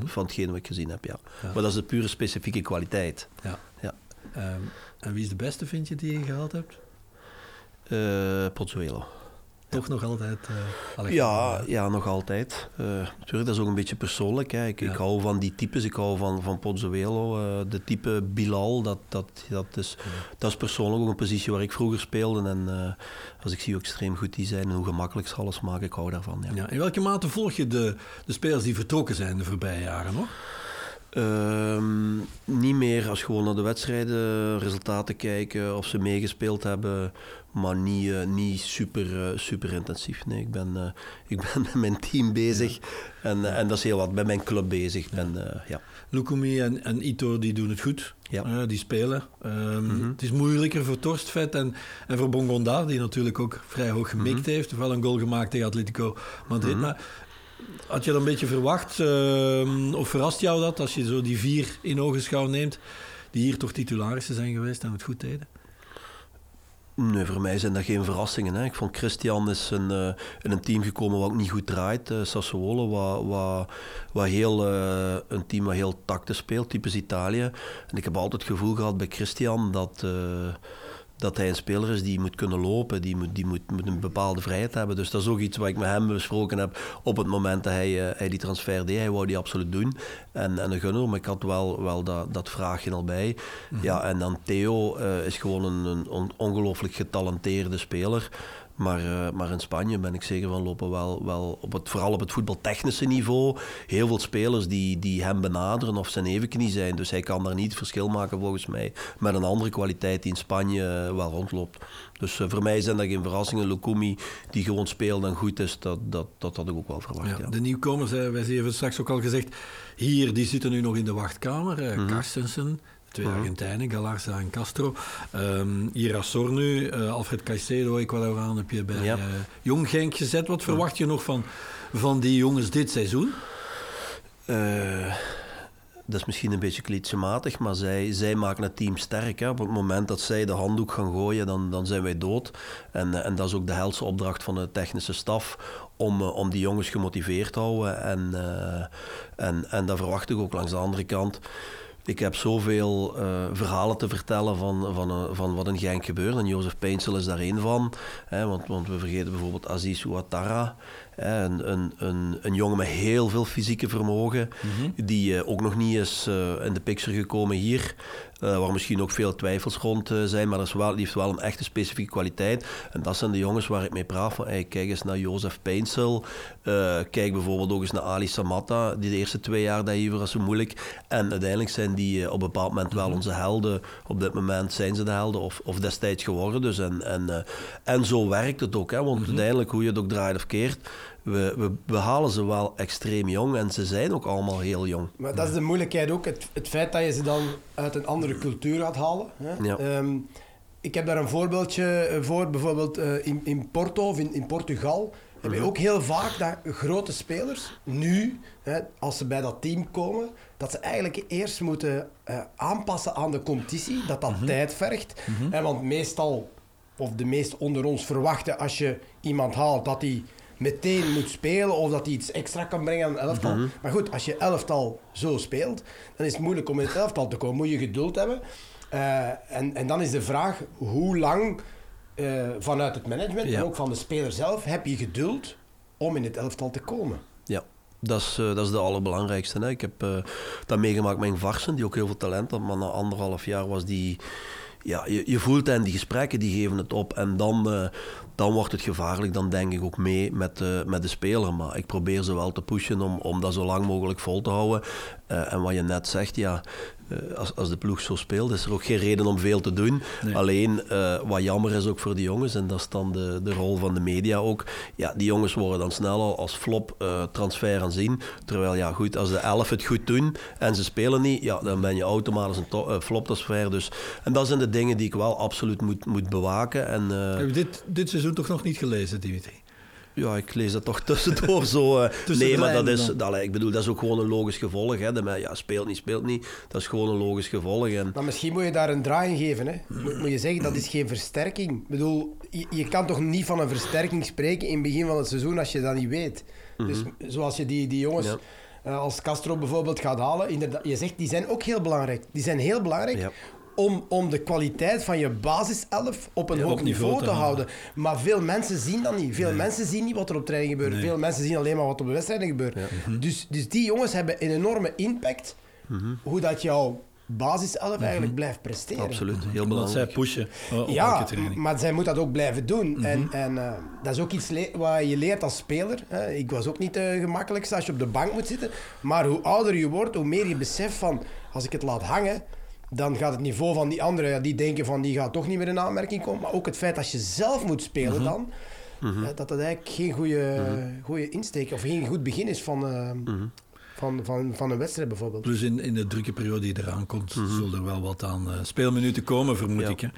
Van hetgeen wat ik gezien heb, ja. Ja. Maar dat is de pure specifieke kwaliteit. Ja. Ja. Ehm, en wie is de beste, vind je, die je gehaald hebt? Eh Pozzuelo. Toch nog altijd, uh, ja, ja, nog altijd. Uh, natuurlijk, dat is ook een beetje persoonlijk. Hè. Ik, ik hou van die types. Ik hou van, van Pozzuelo, uh, de type Bilal. Dat, dat, dat, is, dat is persoonlijk ook een positie waar ik vroeger speelde. En als ik zie hoe extreem goed die zijn en hoe gemakkelijk ze alles maken, ik hou daarvan. Ja. ja in welke mate volg je de, de spelers die vertrokken zijn de voorbije jaren nog? Um, niet meer als gewoon naar de wedstrijden, resultaten kijken, of ze meegespeeld hebben, maar niet, uh, niet super, uh, super intensief. Nee, ik ben, ik ben met mijn team bezig ja. en, en dat is heel wat, met mijn club bezig. Ja. En, ja. Lukumi en, en Ito die doen het goed, ja. die spelen. Um, mm -hmm. Het is moeilijker voor Torstvet en, en voor Bongonda, die natuurlijk ook vrij hoog gemikt mm -hmm. heeft. Wel een goal gemaakt tegen Atletico Madrid. Mm -hmm. Maar had je dat een beetje verwacht? Uh, of verrast jou dat als je zo die vier in ogenschouw neemt, die hier toch titularissen zijn geweest en het goed deden? Nee, voor mij zijn dat geen verrassingen. Hè. Ik vond Christian is een, uh, in een team gekomen wat ook niet goed draait. Uh, Sassuolo, wat, wat, wat heel, uh, een team wat heel tactisch speelt, typisch Italië. En ik heb altijd het gevoel gehad bij Christian dat dat hij een speler is die moet kunnen lopen, die moet, die moet, moet een bepaalde vrijheid hebben. Dus dat is ook iets wat ik met hem besproken heb op het moment dat hij, uh, hij die transfer deed. Hij wou die absoluut doen en, en een gunner, maar ik had wel, wel dat, dat vraagje al bij. Mm -hmm. Ja, en dan Theo uh, is gewoon een, een ongelooflijk getalenteerde speler. Maar, uh, maar in Spanje ben ik zeker van lopen wel, wel op het, vooral op het voetbaltechnische niveau, heel veel spelers die, die hem benaderen of zijn evenknie zijn. Dus hij kan daar niet verschil maken volgens mij met een andere kwaliteit die in Spanje uh, wel rondloopt. Dus uh, voor mij zijn dat geen verrassingen. Lukumi, die gewoon speelt en goed is, dat, dat, dat had ik ook wel verwacht. Ja, ja. De nieuwkomers, wij hebben straks ook al gezegd, hier die zitten nu nog in de wachtkamer. Mm -hmm. Carstensen, twee uh-huh. Argentijnen, Galarza en Castro. Um, Irasor nu, uh, Alfred Caicedo, Ecuadoraan heb je bij ja. uh, Jong Genk gezet. Wat verwacht je nog van, van die jongens dit seizoen? Uh, dat is misschien een beetje clichématig, maar zij, zij maken het team sterk. Hè. Op het moment dat zij de handdoek gaan gooien, dan, dan zijn wij dood. En, en dat is ook de helse opdracht van de technische staf om, om die jongens gemotiveerd te houden. En, en, en dat verwacht ik ook langs de andere kant. Ik heb zoveel uh, verhalen te vertellen van, van, uh, van wat in Genk gebeurt. En Jozef Peinsel is daar één van. Hè, want, want we vergeten bijvoorbeeld Aziz Ouattara. Hè, een, een, een, een, jongen met heel veel fysieke vermogen. Mm -hmm. Die uh, ook nog niet is in de picture gekomen hier. Uh, waar misschien ook veel twijfels rond uh, zijn, maar dat is wel, die heeft wel een echte specifieke kwaliteit. En dat zijn de jongens waar ik mee praat van, hey, kijk eens naar Jozef Peinsel, uh, kijk bijvoorbeeld ook eens naar Ali Samatta, die de eerste twee jaar dat hier was zo moeilijk. En uiteindelijk zijn die op een bepaald moment wel onze helden. Op dit moment zijn ze de helden, of, of destijds geworden. Dus en, en, en zo werkt het ook, hè, want mm-hmm. uiteindelijk, hoe je het ook draait of keert, we, we, we, halen ze wel extreem jong en ze zijn ook allemaal heel jong. Maar dat is de moeilijkheid ook, het, het feit dat je ze dan uit een andere cultuur gaat halen. Hè? Ja. Um, ik heb daar een voorbeeldje voor, bijvoorbeeld uh, in, in Porto of in, in Portugal. Heb je ook heel vaak dat grote spelers nu, hè, als ze bij dat team komen, dat ze eigenlijk eerst moeten uh, aanpassen aan de competitie, dat dat mm-hmm. tijd vergt. Mm-hmm. Hè, want meestal, of de meest onder ons verwachten, als je iemand haalt, dat hij meteen moet spelen of dat hij iets extra kan brengen aan een elftal. Mm -hmm. Maar goed, als je elftal zo speelt, dan is het moeilijk om in het elftal te komen. Moet je geduld hebben. Uh, en, en dan is de vraag, hoe lang uh, vanuit het management ja. en ook van de speler zelf heb je geduld om in het elftal te komen? Ja. Dat is, uh, dat is de allerbelangrijkste. Hè. Ik heb dat meegemaakt met Varsen, die ook heel veel talent had, maar na anderhalf jaar was die ja, je, je voelt en die gesprekken die geven het op. En dan, uh, dan wordt het gevaarlijk. Dan denk ik ook mee met, uh, met de speler. Maar ik probeer ze wel te pushen om, om dat zo lang mogelijk vol te houden. Uh, en wat je net zegt, ja, uh, als, als de ploeg zo speelt, is er ook geen reden om veel te doen. Nee. Alleen, uh, wat jammer is ook voor die jongens, en dat is dan de, de rol van de media ook, ja, die jongens worden dan snel al als flop transfer aanzien. Terwijl, ja goed, als de elf het goed doen en ze spelen niet, ja, dan ben je automatisch een flop transfer. Dus, en dat zijn de dingen die ik wel absoluut moet, moet bewaken. En, Heb je dit, dit seizoen toch nog niet gelezen, Dimitri? Ja, ik lees dat toch tussendoor zo. Uh, nee, maar dat is, dat, ik bedoel, dat is ook gewoon een logisch gevolg. Hè. De, ja, speelt niet, speelt niet. Dat is gewoon een logisch gevolg. En... Maar misschien moet je daar een draai in geven. Hè. Moet, moet je zeggen, dat is geen versterking. Ik bedoel, je, je, kan toch niet van een versterking spreken in het begin van het seizoen als je dat niet weet. Mm -hmm. Dus zoals je die, die jongens... Ja. Uh, als Castro bijvoorbeeld gaat halen, inderdaad, je zegt die zijn ook heel belangrijk. Die zijn heel belangrijk. Ja om, om de kwaliteit van je basiself op een Ja, hoog op niveau niveau te te houden. houden. Maar veel mensen zien dat niet. Veel mensen zien niet wat er op training gebeurt. Nee. Veel mensen zien alleen maar wat op de wedstrijden gebeurt. Dus, dus die jongens hebben een enorme impact hoe dat jouw basiself eigenlijk blijft presteren. Absoluut, heel Omdat zij belangrijk. pushen uh, op Ja, elke training. maar zij moet dat ook blijven doen. En, en eh, dat is ook iets le- wat je leert als speler. Hè. Ik was ook niet de gemakkelijkste als je op de bank moet zitten. Maar hoe ouder je wordt, hoe meer je beseft van... Als ik het laat hangen, dan gaat het niveau van die anderen... Ja, die denken van, die gaat toch niet meer in aanmerking komen. Maar ook het feit dat je zelf moet spelen dan... eh, dat dat eigenlijk geen goede, goede insteek of geen goed begin is van, eh, van, van, van een wedstrijd bijvoorbeeld. Plus in, in de drukke periode die eraan komt, zullen er wel wat aan eh, speelminuten komen, vermoed Ja, ik. Hè?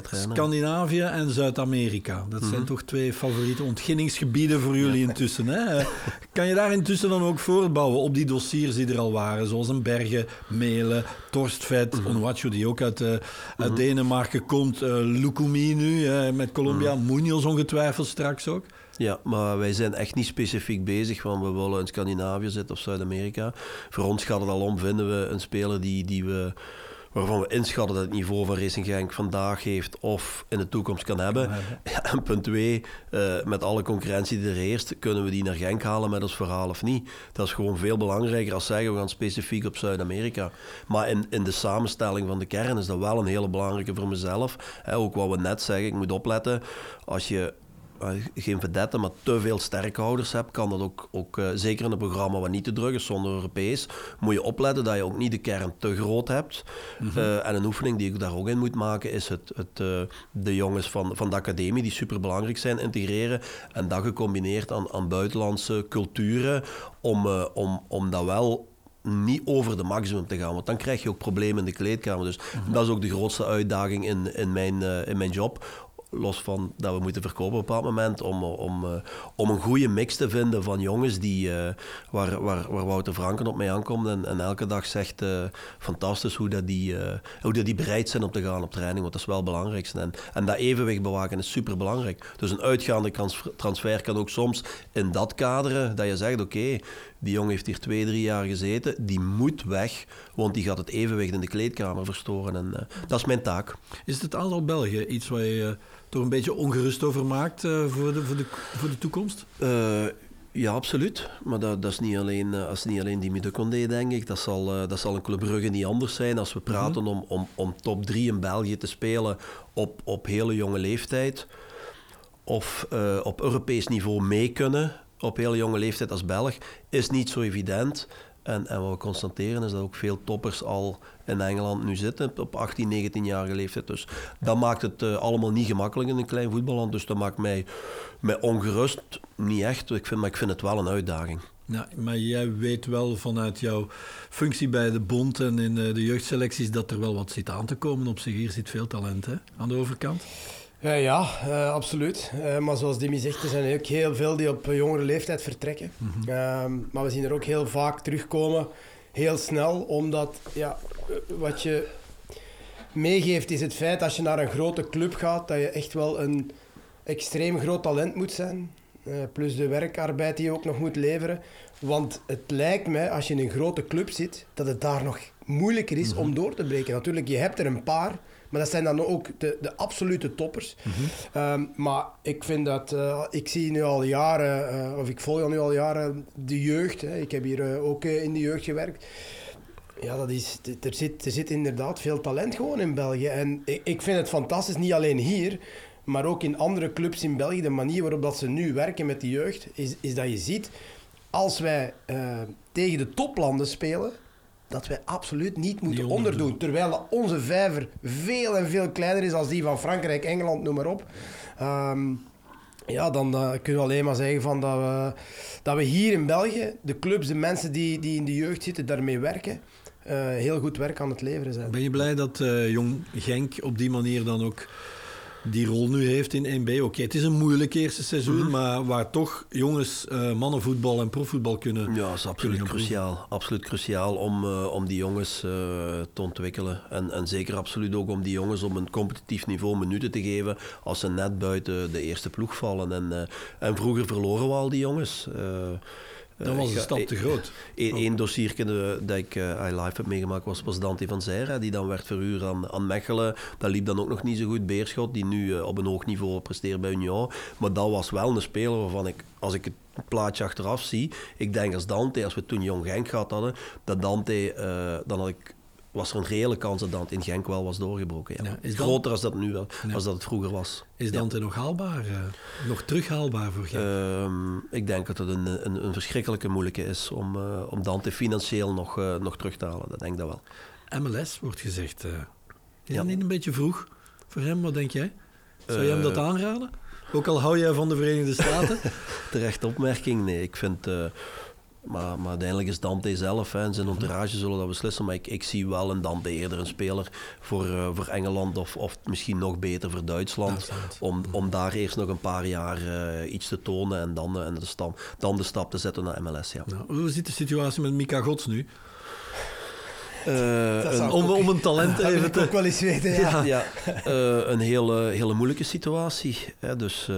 trainen. Scandinavië en Zuid-Amerika, dat zijn toch twee favoriete ontginningsgebieden voor jullie intussen. Hè? Eh, Kan je daar intussen dan ook voortbouwen op die dossiers die er al waren, zoals een Bergen, Melen, Torstvet, Onwachu, die ook uit, eh, uit Denemarken komt, eh Lukumi nu eh, met Colombia, Munoz ongetwijfeld straks ook. Ja, maar wij zijn echt niet specifiek bezig van we willen in Scandinavië zitten of Zuid-Amerika. Voor ons gaat het al om, vinden we een speler die, die we, waarvan we inschatten dat het niveau van Racing Genk vandaag heeft of in de toekomst kan hebben. Ja, en punt twee, eh, met alle concurrentie die er heerst, kunnen we die naar Genk halen met ons verhaal of niet. Dat is gewoon veel belangrijker als zeggen we gaan specifiek op Zuid-Amerika. Maar in, in de samenstelling van de kern is dat wel een hele belangrijke voor mezelf. Hè, ook wat we net zeggen, ik moet opletten, als je geen vedetten, maar te veel sterkhouders hebt, kan dat ook, ook eh, zeker in een programma wat niet te druk is, zonder Europees, moet je opletten dat je ook niet de kern te groot hebt. Eh, en een oefening die ik daar ook in moet maken, is het, het, eh, de jongens van, van de academie, die super belangrijk zijn, integreren. En dat gecombineerd aan, aan buitenlandse culturen, om, eh, om, om dat wel niet over de maximum te gaan, want dan krijg je ook problemen in de kleedkamer. Dus dat is ook de grootste uitdaging in, in, mijn, eh, in mijn job. Los van dat we moeten verkopen op een bepaald moment, om, om, eh, om een goede mix te vinden van jongens die, eh, waar, waar, waar Wouter Franken op mij aankomt en, en elke dag zegt, eh, fantastisch hoe, dat die, hoe dat die bereid zijn om te gaan op training, want dat is wel het belangrijkste. En, en dat evenwicht bewaken is super belangrijk. Dus een uitgaande transfer, kan ook soms in dat kaderen, dat je zegt, oké, die jongen heeft hier twee, drie jaar gezeten, die moet weg, want die gaat het evenwicht in de kleedkamer verstoren. En dat is mijn taak. Is het aantal Belgen iets waar je toch een beetje ongerust over maakt eh, voor, de, voor, de, voor de toekomst? Eh, ja, absoluut. Maar dat, dat, is niet alleen, eh, dat is niet alleen Dimi de Condé, denk ik. Dat zal, eh, dat zal een Club Brugge niet anders zijn. Als we praten om, om, om top 3 in België te spelen op, op hele jonge leeftijd. Of eh, op Europees niveau mee kunnen op hele jonge leeftijd als Belg, is niet zo evident. En, en wat we constateren is dat ook veel toppers al in Engeland nu zitten op 18, 19-jarige leeftijd. Dus dat maakt het eh, allemaal niet gemakkelijk in een klein voetballand. Dus dat maakt mij, mij ongerust. Niet echt, ik vind, maar ik vind het wel een uitdaging. Ja, maar jij weet wel vanuit jouw functie bij de bond en in eh, de jeugdselecties dat er wel wat zit aan te komen op zich. Hier zit veel talent hè, aan de overkant. Ja, ja eh, absoluut. Eh, maar zoals Dimi zegt, er zijn ook heel veel die op eh, jongere leeftijd vertrekken. Ehm, maar we zien er ook heel vaak terugkomen, heel snel, omdat ja, eh, wat je meegeeft is het feit als je naar een grote club gaat, dat je echt wel een extreem groot talent moet zijn. Eh, plus de werkarbeid die je ook nog moet leveren. Want het lijkt mij, als je in een grote club zit, dat het daar nog moeilijker is om door te breken. Natuurlijk, je hebt er een paar, maar dat zijn dan ook de, de absolute toppers. Ehm, maar ik vind dat, eh, ik zie nu al jaren, eh, of ik volg nu al jaren de jeugd. Hè. Ik heb hier eh, ook in de jeugd gewerkt. Ja, dat is, er, zit, er zit inderdaad veel talent gewoon in België. En ik, ik vind het fantastisch, niet alleen hier, maar ook in andere clubs in België. De manier waarop dat ze nu werken met de jeugd, is, is dat je ziet, als wij tegen de toplanden spelen, dat wij absoluut niet moeten onderdoen. onderdoen. Terwijl onze vijver veel en veel kleiner is dan die van Frankrijk, Engeland, noem maar op. Ehm, ja, dan kunnen we alleen maar zeggen van dat, we, dat we hier in België, de clubs, de mensen die, die in de jeugd zitten, daarmee werken, eh, heel goed werk aan het leveren zijn. Ben je blij dat eh, Jong Genk op die manier dan ook die rol nu heeft in 1B? Oké, het is een moeilijk eerste seizoen, maar waar toch jongens eh, mannenvoetbal en profvoetbal kunnen. Ja, dat is absoluut cruciaal. Absoluut cruciaal om, eh, om die jongens eh, te ontwikkelen. En, en zeker absoluut ook om die jongens op een competitief niveau minuten te geven als ze net buiten de eerste ploeg vallen. En, en vroeger verloren we al die jongens. Eh, Dan was de stap te groot. Eén dossier dat ik uh, live heb meegemaakt was, was Dante van Zijra, die dan werd verhuurd aan, aan Mechelen. Dat liep dan ook nog niet zo goed. Beerschot, die nu op een hoog niveau presteert bij Union. Maar dat was wel een speler waarvan ik, als ik het plaatje achteraf zie, ik denk als Dante, als we toen Jong Genk gehad hadden, dat Dante, dan had ik was er een reële kans dat Dante in Genk wel was doorgebroken. Ja. is Groter als dat nu wel, als dat het vroeger was. Is Dante nog haalbaar? Uh, nog terughaalbaar voor Genk? Ehm, ik denk dat het een, een, een verschrikkelijke moeilijke is om, uh, om Dante financieel nog, uh, nog terug te halen. Dat denk ik dat wel. MLS wordt gezegd. is dat niet een beetje vroeg voor hem? Wat denk jij? Zou je hem dat aanraden? Ook al hou jij van de Verenigde Staten? Terecht opmerking. Nee, ik vind maar, maar uiteindelijk is Dante zelf en zijn entourage zullen dat beslissen. Maar ik, ik zie wel een Dante eerder een speler voor, uh, voor Engeland of, of misschien nog beter voor Duitsland. Om, om daar eerst nog een paar jaar uh, iets te tonen en dan, uh, en de stap, dan de stap te zetten naar MLS. Ja. Nou, hoe zit de situatie met Mika Gods nu? Uh, om, om een talent even te... ook wel eens weten, ja. ja, uh, een hele, hele moeilijke situatie. Hè. Dus uh,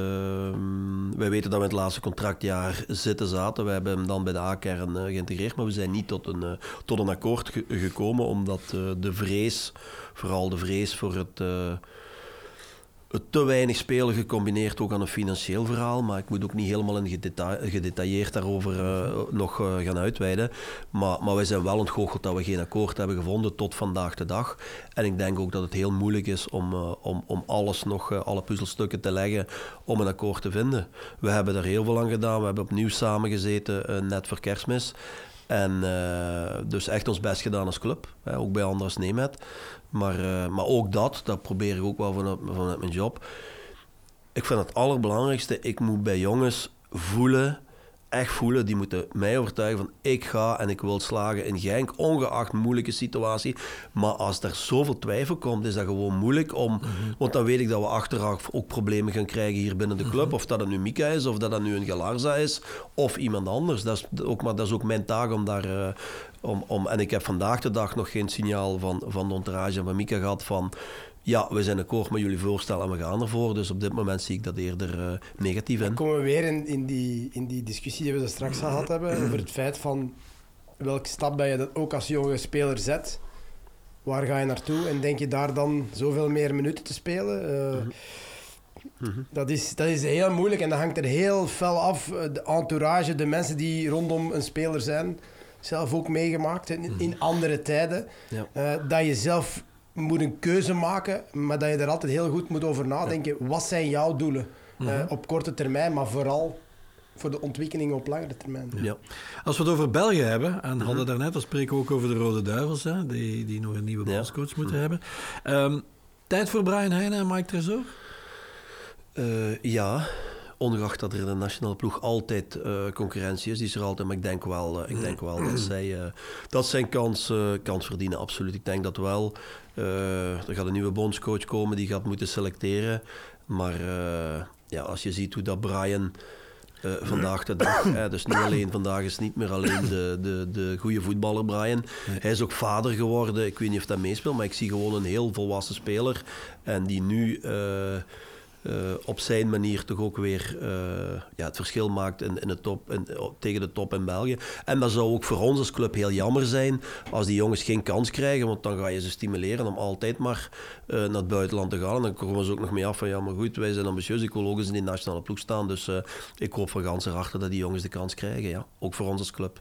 wij weten dat we in het laatste contractjaar zitten zaten. We hebben hem dan bij de A-kern geïntegreerd, maar we zijn niet tot een, tot een akkoord ge gekomen, omdat de vrees, vooral de vrees voor het te weinig spelen gecombineerd ook aan een financieel verhaal. Maar ik moet ook niet helemaal in gedetailleerd daarover uh, nog uh, gaan uitweiden. Maar, maar wij zijn wel ontgoocheld dat we geen akkoord hebben gevonden tot vandaag de dag. En ik denk ook dat het heel moeilijk is om, uh, om, om alles nog, alle puzzelstukken te leggen om een akkoord te vinden. We hebben daar heel veel aan gedaan. We hebben opnieuw samengezeten net voor kerstmis. En dus echt ons best gedaan als club, hè, ook bij Anders Nemet. Maar, uh, maar ook dat, dat probeer ik ook wel vanuit, vanuit mijn job. Ik vind het allerbelangrijkste, ik moet bij jongens voelen echt voelen, die moeten mij overtuigen van ik ga en ik wil slagen in Genk, ongeacht moeilijke situatie. Maar als er zoveel twijfel komt, is dat gewoon moeilijk om, mhm. want dan weet ik dat we achteraf ook problemen gaan krijgen hier binnen de mhm. club. Of dat het nu Mika is, of dat het nu een Galarza is, of iemand anders. Dat is ook, maar dat is ook mijn taak om daar... Uh, om, om, en ik heb vandaag de dag nog geen signaal van, van de entourage en van Mika gehad van ja, we zijn akkoord met jullie voorstel en we gaan ervoor. Dus op dit moment zie ik dat eerder uh, negatief in. Dan komen we weer in, in, die, in die discussie die we er straks gehad hebben over het feit van welke stap ben je dat ook als jonge speler zet. Waar ga je naartoe en denk je daar dan zoveel meer minuten te spelen? Uh, Dat is, dat is heel moeilijk en dat hangt er heel fel af. Eh, de entourage, de mensen die rondom een speler zijn, zelf ook meegemaakt in, in mhm. andere tijden. Ja. Uh, dat je zelf moet een keuze maken, maar dat je er altijd heel goed moet over nadenken. Wat zijn jouw doelen uh, op korte termijn, maar vooral voor de ontwikkeling op langere termijn. Ja. Als we het over België hebben, en hadden mhm. daarnet, dan spreken we ook over de Rode Duivels, hè, die, die nog een nieuwe bondscoach moeten mhm. hebben. Um, tijd voor Brian Heijnen en Mike Tresor? Uh, ja, ongeacht dat er in de nationale ploeg altijd uh, concurrentie is, die is er altijd. Maar ik denk wel, uh, ik denk wel dat zij uh, dat zijn kans, kans verdienen, absoluut. Ik denk dat wel. er gaat een nieuwe bondscoach komen die gaat moeten selecteren. Maar ja, als je ziet hoe dat Brian. vandaag de dag. Hè, dus niet alleen vandaag is niet meer alleen de, de, de goede voetballer Brian. Hij is ook vader geworden. Ik weet niet of dat meespeelt, maar ik zie gewoon een heel volwassen speler. En die nu uh, op zijn manier toch ook weer uh, ja, het verschil maakt in, in de top, in, tegen de top in België. En dat zou ook voor ons als club heel jammer zijn als die jongens geen kans krijgen, want dan ga je ze stimuleren om altijd maar uh, naar het buitenland te gaan. En dan komen ze ook nog mee af van ja, maar goed, wij zijn ambitieus, ik wil ook eens in die nationale ploeg staan. Dus ik hoop van ganse harte dat die jongens de kans krijgen, ja. ook voor ons als club.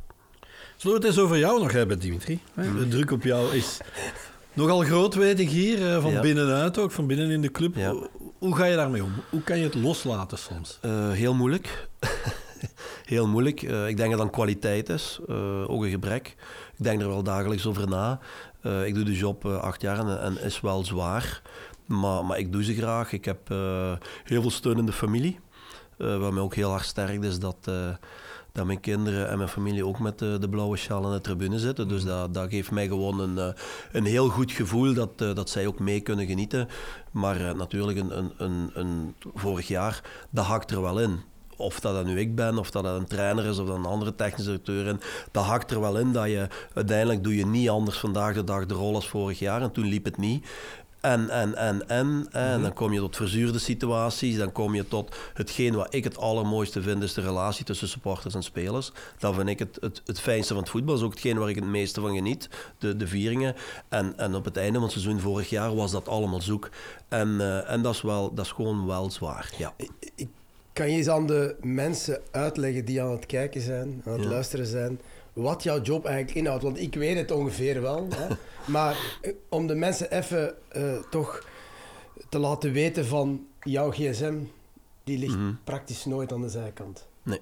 Zullen we het eens over jou nog hebben, Dimitri? De druk op jou is nogal groot, weet ik hier, van binnenuit ook, van binnen in de club. Ja. Hoe ga je daarmee om? Hoe kan je het loslaten soms? Uh, heel moeilijk. heel moeilijk. Uh, ik denk dat een kwaliteit is, uh, ook een gebrek. Ik denk er wel dagelijks over na. ik doe de job acht jaar en, en, is wel zwaar. Maar, maar ik doe ze graag. Ik heb heel veel steun in de familie. wat mij ook heel hard sterkt is dat dat mijn kinderen en mijn familie ook met de, de blauwe sjaal aan de tribune zitten. Dus dat, dat geeft mij gewoon een, eh, een heel goed gevoel dat, eh, dat zij ook mee kunnen genieten. Maar uh, natuurlijk, een, een, een, een, vorig jaar, dat hakt er wel in of dat, dat nu ik ben, of dat dat een trainer is, of dat een andere technische directeur. En dat hakt er wel in dat je uiteindelijk doe je niet anders vandaag de dag de rol als vorig jaar. En toen liep het niet. En, en, en, en. En Mhm. dan kom je tot verzuurde situaties. Dan kom je tot hetgeen wat ik het allermooiste vind, is de relatie tussen supporters en spelers. Dat vind ik het, het, het fijnste van het voetbal. Dat is ook hetgeen waar ik het meeste van geniet. De, de vieringen. En, en op het einde van het seizoen vorig jaar was dat allemaal zoek. En, eh, en dat, is wel, dat is gewoon wel zwaar. Ja. Kan je eens aan de mensen uitleggen die aan het kijken zijn, aan het Ja. luisteren zijn, wat jouw job eigenlijk inhoudt? Want ik weet het ongeveer wel. Hè? Maar eh, om de mensen even eh, toch te laten weten van jouw gsm, die ligt Mhm. praktisch nooit aan de zijkant. Nee,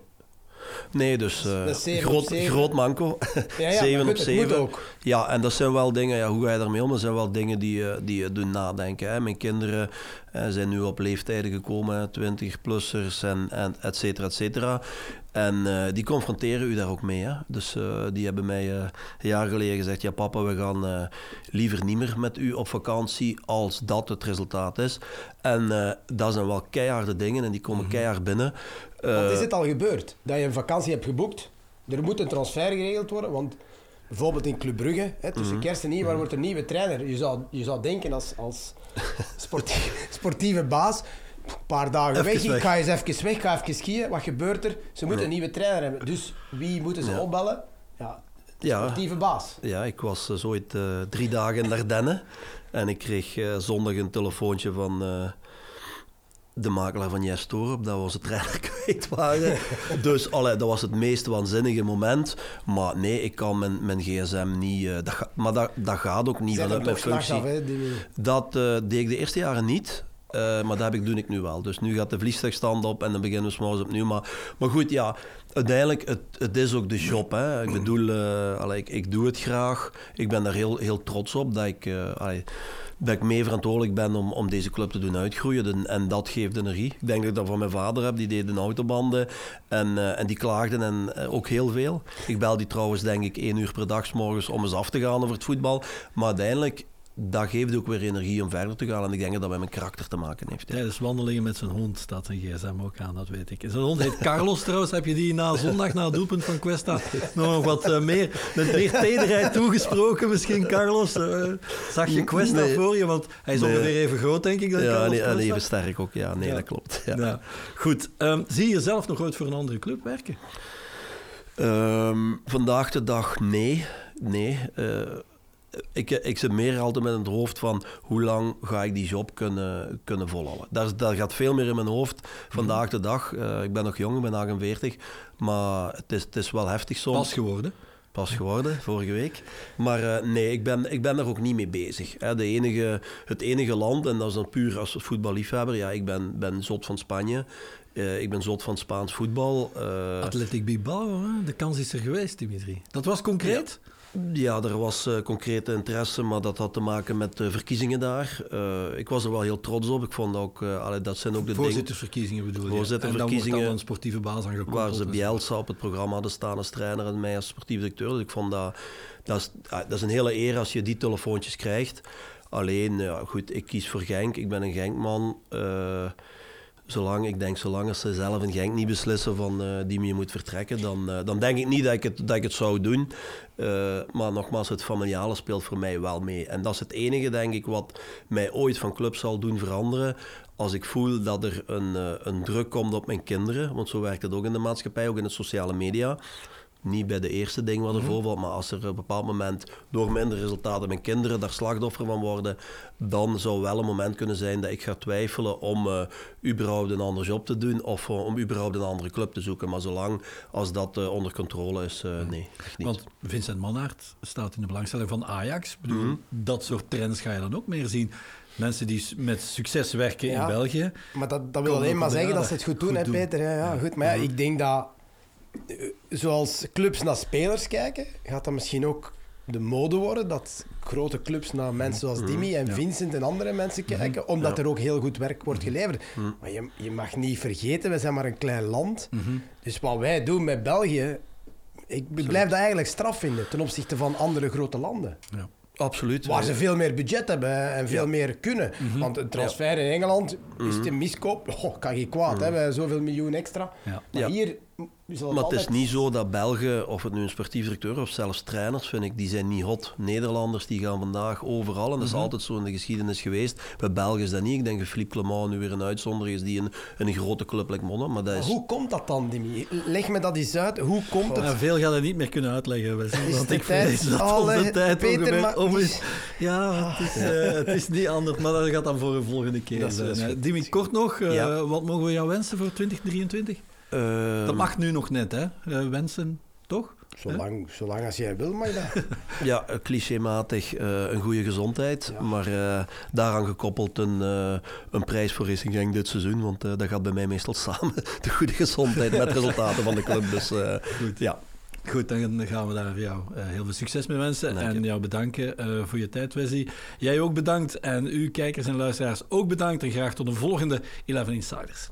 dus eh, groot, groot manco. Ja, ja, Zeven maar op goed, het moet zeven. ook. Ja, en dat zijn wel dingen, ja, hoe ga je daarmee om? Dat zijn wel dingen die, je- die je doen nadenken. Hè. Mijn kinderen eh, zijn nu op leeftijden gekomen, 20-plussers en, en et cetera, et cetera. En eh, die confronteren u daar ook mee. Hè. Dus eh, die hebben mij eh, een jaar geleden gezegd, ja papa, we gaan eh, liever niet meer met u op vakantie als dat het resultaat is. En eh, dat zijn wel keiharde dingen en die komen keihard binnen. Want is Eh, het al gebeurd dat je een vakantie hebt geboekt? Er moet een transfer geregeld worden, want bijvoorbeeld in Club Brugge, hè, Mhm. tussen kerst en nieuwjaar wordt er een nieuwe trainer. Je zou, je zou denken als, als sportief, sportieve baas, een paar dagen Even weg, ik ga eens even weg, ga even skiën. Wat gebeurt er? Ze moeten Ja. een nieuwe trainer hebben. Dus wie moeten ze Ja. opbellen? Ja, de Ja. sportieve baas. Ja, ik was zo ooit eh, drie dagen in Ardennen. En ik kreeg zondag een telefoontje van de makelaar van Jes Torup, dat we onze trainer kwijt waren. dus allee, dat was het meest waanzinnige moment. Maar nee, ik kan mijn, mijn gsm niet... eh, dat ga- maar dat, dat gaat ook niet vanuit mijn functie. af, hè, die- Dat eh, deed ik de eerste jaren niet. eh, maar dat heb ik, doe ik nu wel. Dus nu gaat de vliegtuigstand op en dan beginnen we s'morgens opnieuw. Maar, maar goed, ja, uiteindelijk, het, het is ook de job. Hè. Ik bedoel, allee, ik, ik doe het graag. Ik ben daar heel, heel trots op dat ik, allee, dat ik mee verantwoordelijk ben om, om deze club te doen uitgroeien. En, dat geeft energie. Ik denk dat ik dat van mijn vader heb. Die deed de autobanden en, eh, en die klaagden en, eh, ook heel veel. Ik bel die trouwens, denk ik, één uur per dag 's morgens om eens af te gaan over het voetbal. Maar uiteindelijk dat geeft ook weer energie om verder te gaan. En ik denk dat dat met mijn karakter te maken heeft. ja. Tijdens wandelingen met zijn hond staat zijn gsm ook aan, dat weet ik. Zijn hond heet Carlos trouwens. Heb je die na zondag, na het doelpunt van Cuesta, nog wat eh, meer, met meer tederheid toegesproken misschien, Carlos? Eh, zag je Cuesta Nee. voor je? Want hij is Nee. ongeveer even groot, denk ik, dan Ja, Carlos en, Cuesta. even sterk ook. Ja, nee, Ja. dat klopt. Ja. Ja. Goed. Ehm, zie je zelf nog ooit voor een andere club werken? Ehm, vandaag de dag nee. Nee. Eh, ik, ik zit meer altijd met het hoofd van hoe lang ga ik die job kunnen, kunnen volhouden. Daar, daar gaat veel meer in mijn hoofd vandaag de dag. Eh, ik ben nog jong, ik ben 48, maar het is, het is wel heftig soms. Pas geworden. Pas geworden, vorige week. Maar eh, nee, ik ben, ik ben daar ook niet mee bezig. Hè. De enige, het enige land, en dat is dan puur als voetballiefhebber, ja, ik ben, ben zot van Spanje. Eh, ik ben zot van Spaans voetbal. Athletic Bilbao, hè? de kans is er geweest, Dimitri. Dat was concreet? Ja, er was eh, concrete interesse, maar dat had te maken met de verkiezingen daar. Eh, ik was er wel heel trots op. Ik vond ook, eh, allee, dat zijn ook de Voorzittersverkiezingen bedoel je? Voorzitterverkiezingen, En dan wordt dan een sportieve baas aan gekoppeld. waar ze Bielsa op het programma hadden staan als trainer en mij als sportief directeur. Dus ik vond dat, dat, is, ah, dat is een hele eer als je die telefoontjes krijgt. Alleen, ja, goed, ik kies voor Genk. Ik ben een Genkman. Zolang, ik denk, zolang ze zelf in Genk niet beslissen van eh die je moet vertrekken, dan, eh, dan denk ik niet dat ik het, dat ik het zou doen. Eh, maar nogmaals, het familiale speelt voor mij wel mee. En dat is het enige, denk ik, wat mij ooit van club zal doen veranderen. Als ik voel dat er een, een druk komt op mijn kinderen, want zo werkt het ook in de maatschappij, ook in de sociale media. Niet bij de eerste ding wat er voorvalt, maar als er op een bepaald moment door minder resultaten mijn kinderen daar slachtoffer van worden, dan zou wel een moment kunnen zijn dat ik ga twijfelen om eh, überhaupt een ander job te doen of eh, om überhaupt een andere club te zoeken. Maar zolang als dat eh, onder controle is, eh, nee, niet. Want Vincent Mannaert staat in de belangstelling van Ajax. Ik bedoel, Mhm. Dat soort trends ga je dan ook meer zien. Mensen die met succes werken Ja. in België. Maar dat, dat wil alleen maar zeggen dat ze het goed doen, goed hè, doen. Peter? Ja, ja, Ja. goed. Maar ja, ik denk dat zoals clubs naar spelers kijken, gaat dat misschien ook de mode worden dat grote clubs naar mensen zoals Dimi en Ja. Vincent en andere mensen kijken, omdat Ja. er ook heel goed werk wordt geleverd. Maar je, je mag niet vergeten, we zijn maar een klein land. Dus wat wij doen met België, ik blijf dat eigenlijk straf vinden ten opzichte van andere grote landen. Ja. Absoluut. Waar ze veel meer budget hebben en veel meer kunnen. Want een transfer in Engeland is het een miskoop. Oh, kan geen kwaad, hè? we hebben zoveel miljoen extra. Ja. Maar Ja. hier Maar het is altijd- niet zo dat Belgen, of het nu een sportief directeur of zelfs trainers, vind ik, die zijn niet hot. Nederlanders die gaan vandaag overal, en dat Mhm. is altijd zo in de geschiedenis geweest. Bij Belgen is dat niet. Ik denk dat Philippe Clement nu weer een uitzondering is die in een grote club like Monnen, maar dat Maar is... Hoe komt dat dan, Dimi? Leg me dat eens uit. Hoe komt het? Ja, veel gaat hij niet meer kunnen uitleggen. Is Want de ik tijd- vrees dat onze tijd Peter, ongeveer maar- om is. Ja, het is, eh, het is niet anders, maar dat gaat dan voor een volgende keer zijn. goed. Dimi, kort nog, eh, Ja. wat mogen we jou wensen voor 2023? Eh, Dat mag nu nog net, hè? Eh, wensen, toch? Zolang, zolang als jij wil, mag dat. Ja, eh, clichématig eh, een goede gezondheid, Ja. maar eh, daaraan gekoppeld een, eh, een prijs voor Racing Genk dit seizoen, want eh, dat gaat bij mij meestal samen, de goede gezondheid met resultaten van de club. Dus eh, Goed. ja, Goed, dan gaan we daar jou eh, heel veel succes mee wensen. Je. En jou bedanken eh, voor je tijd, Wesley. Jij ook bedankt. En u, kijkers en luisteraars, ook bedankt. En graag tot een volgende 11 Insiders.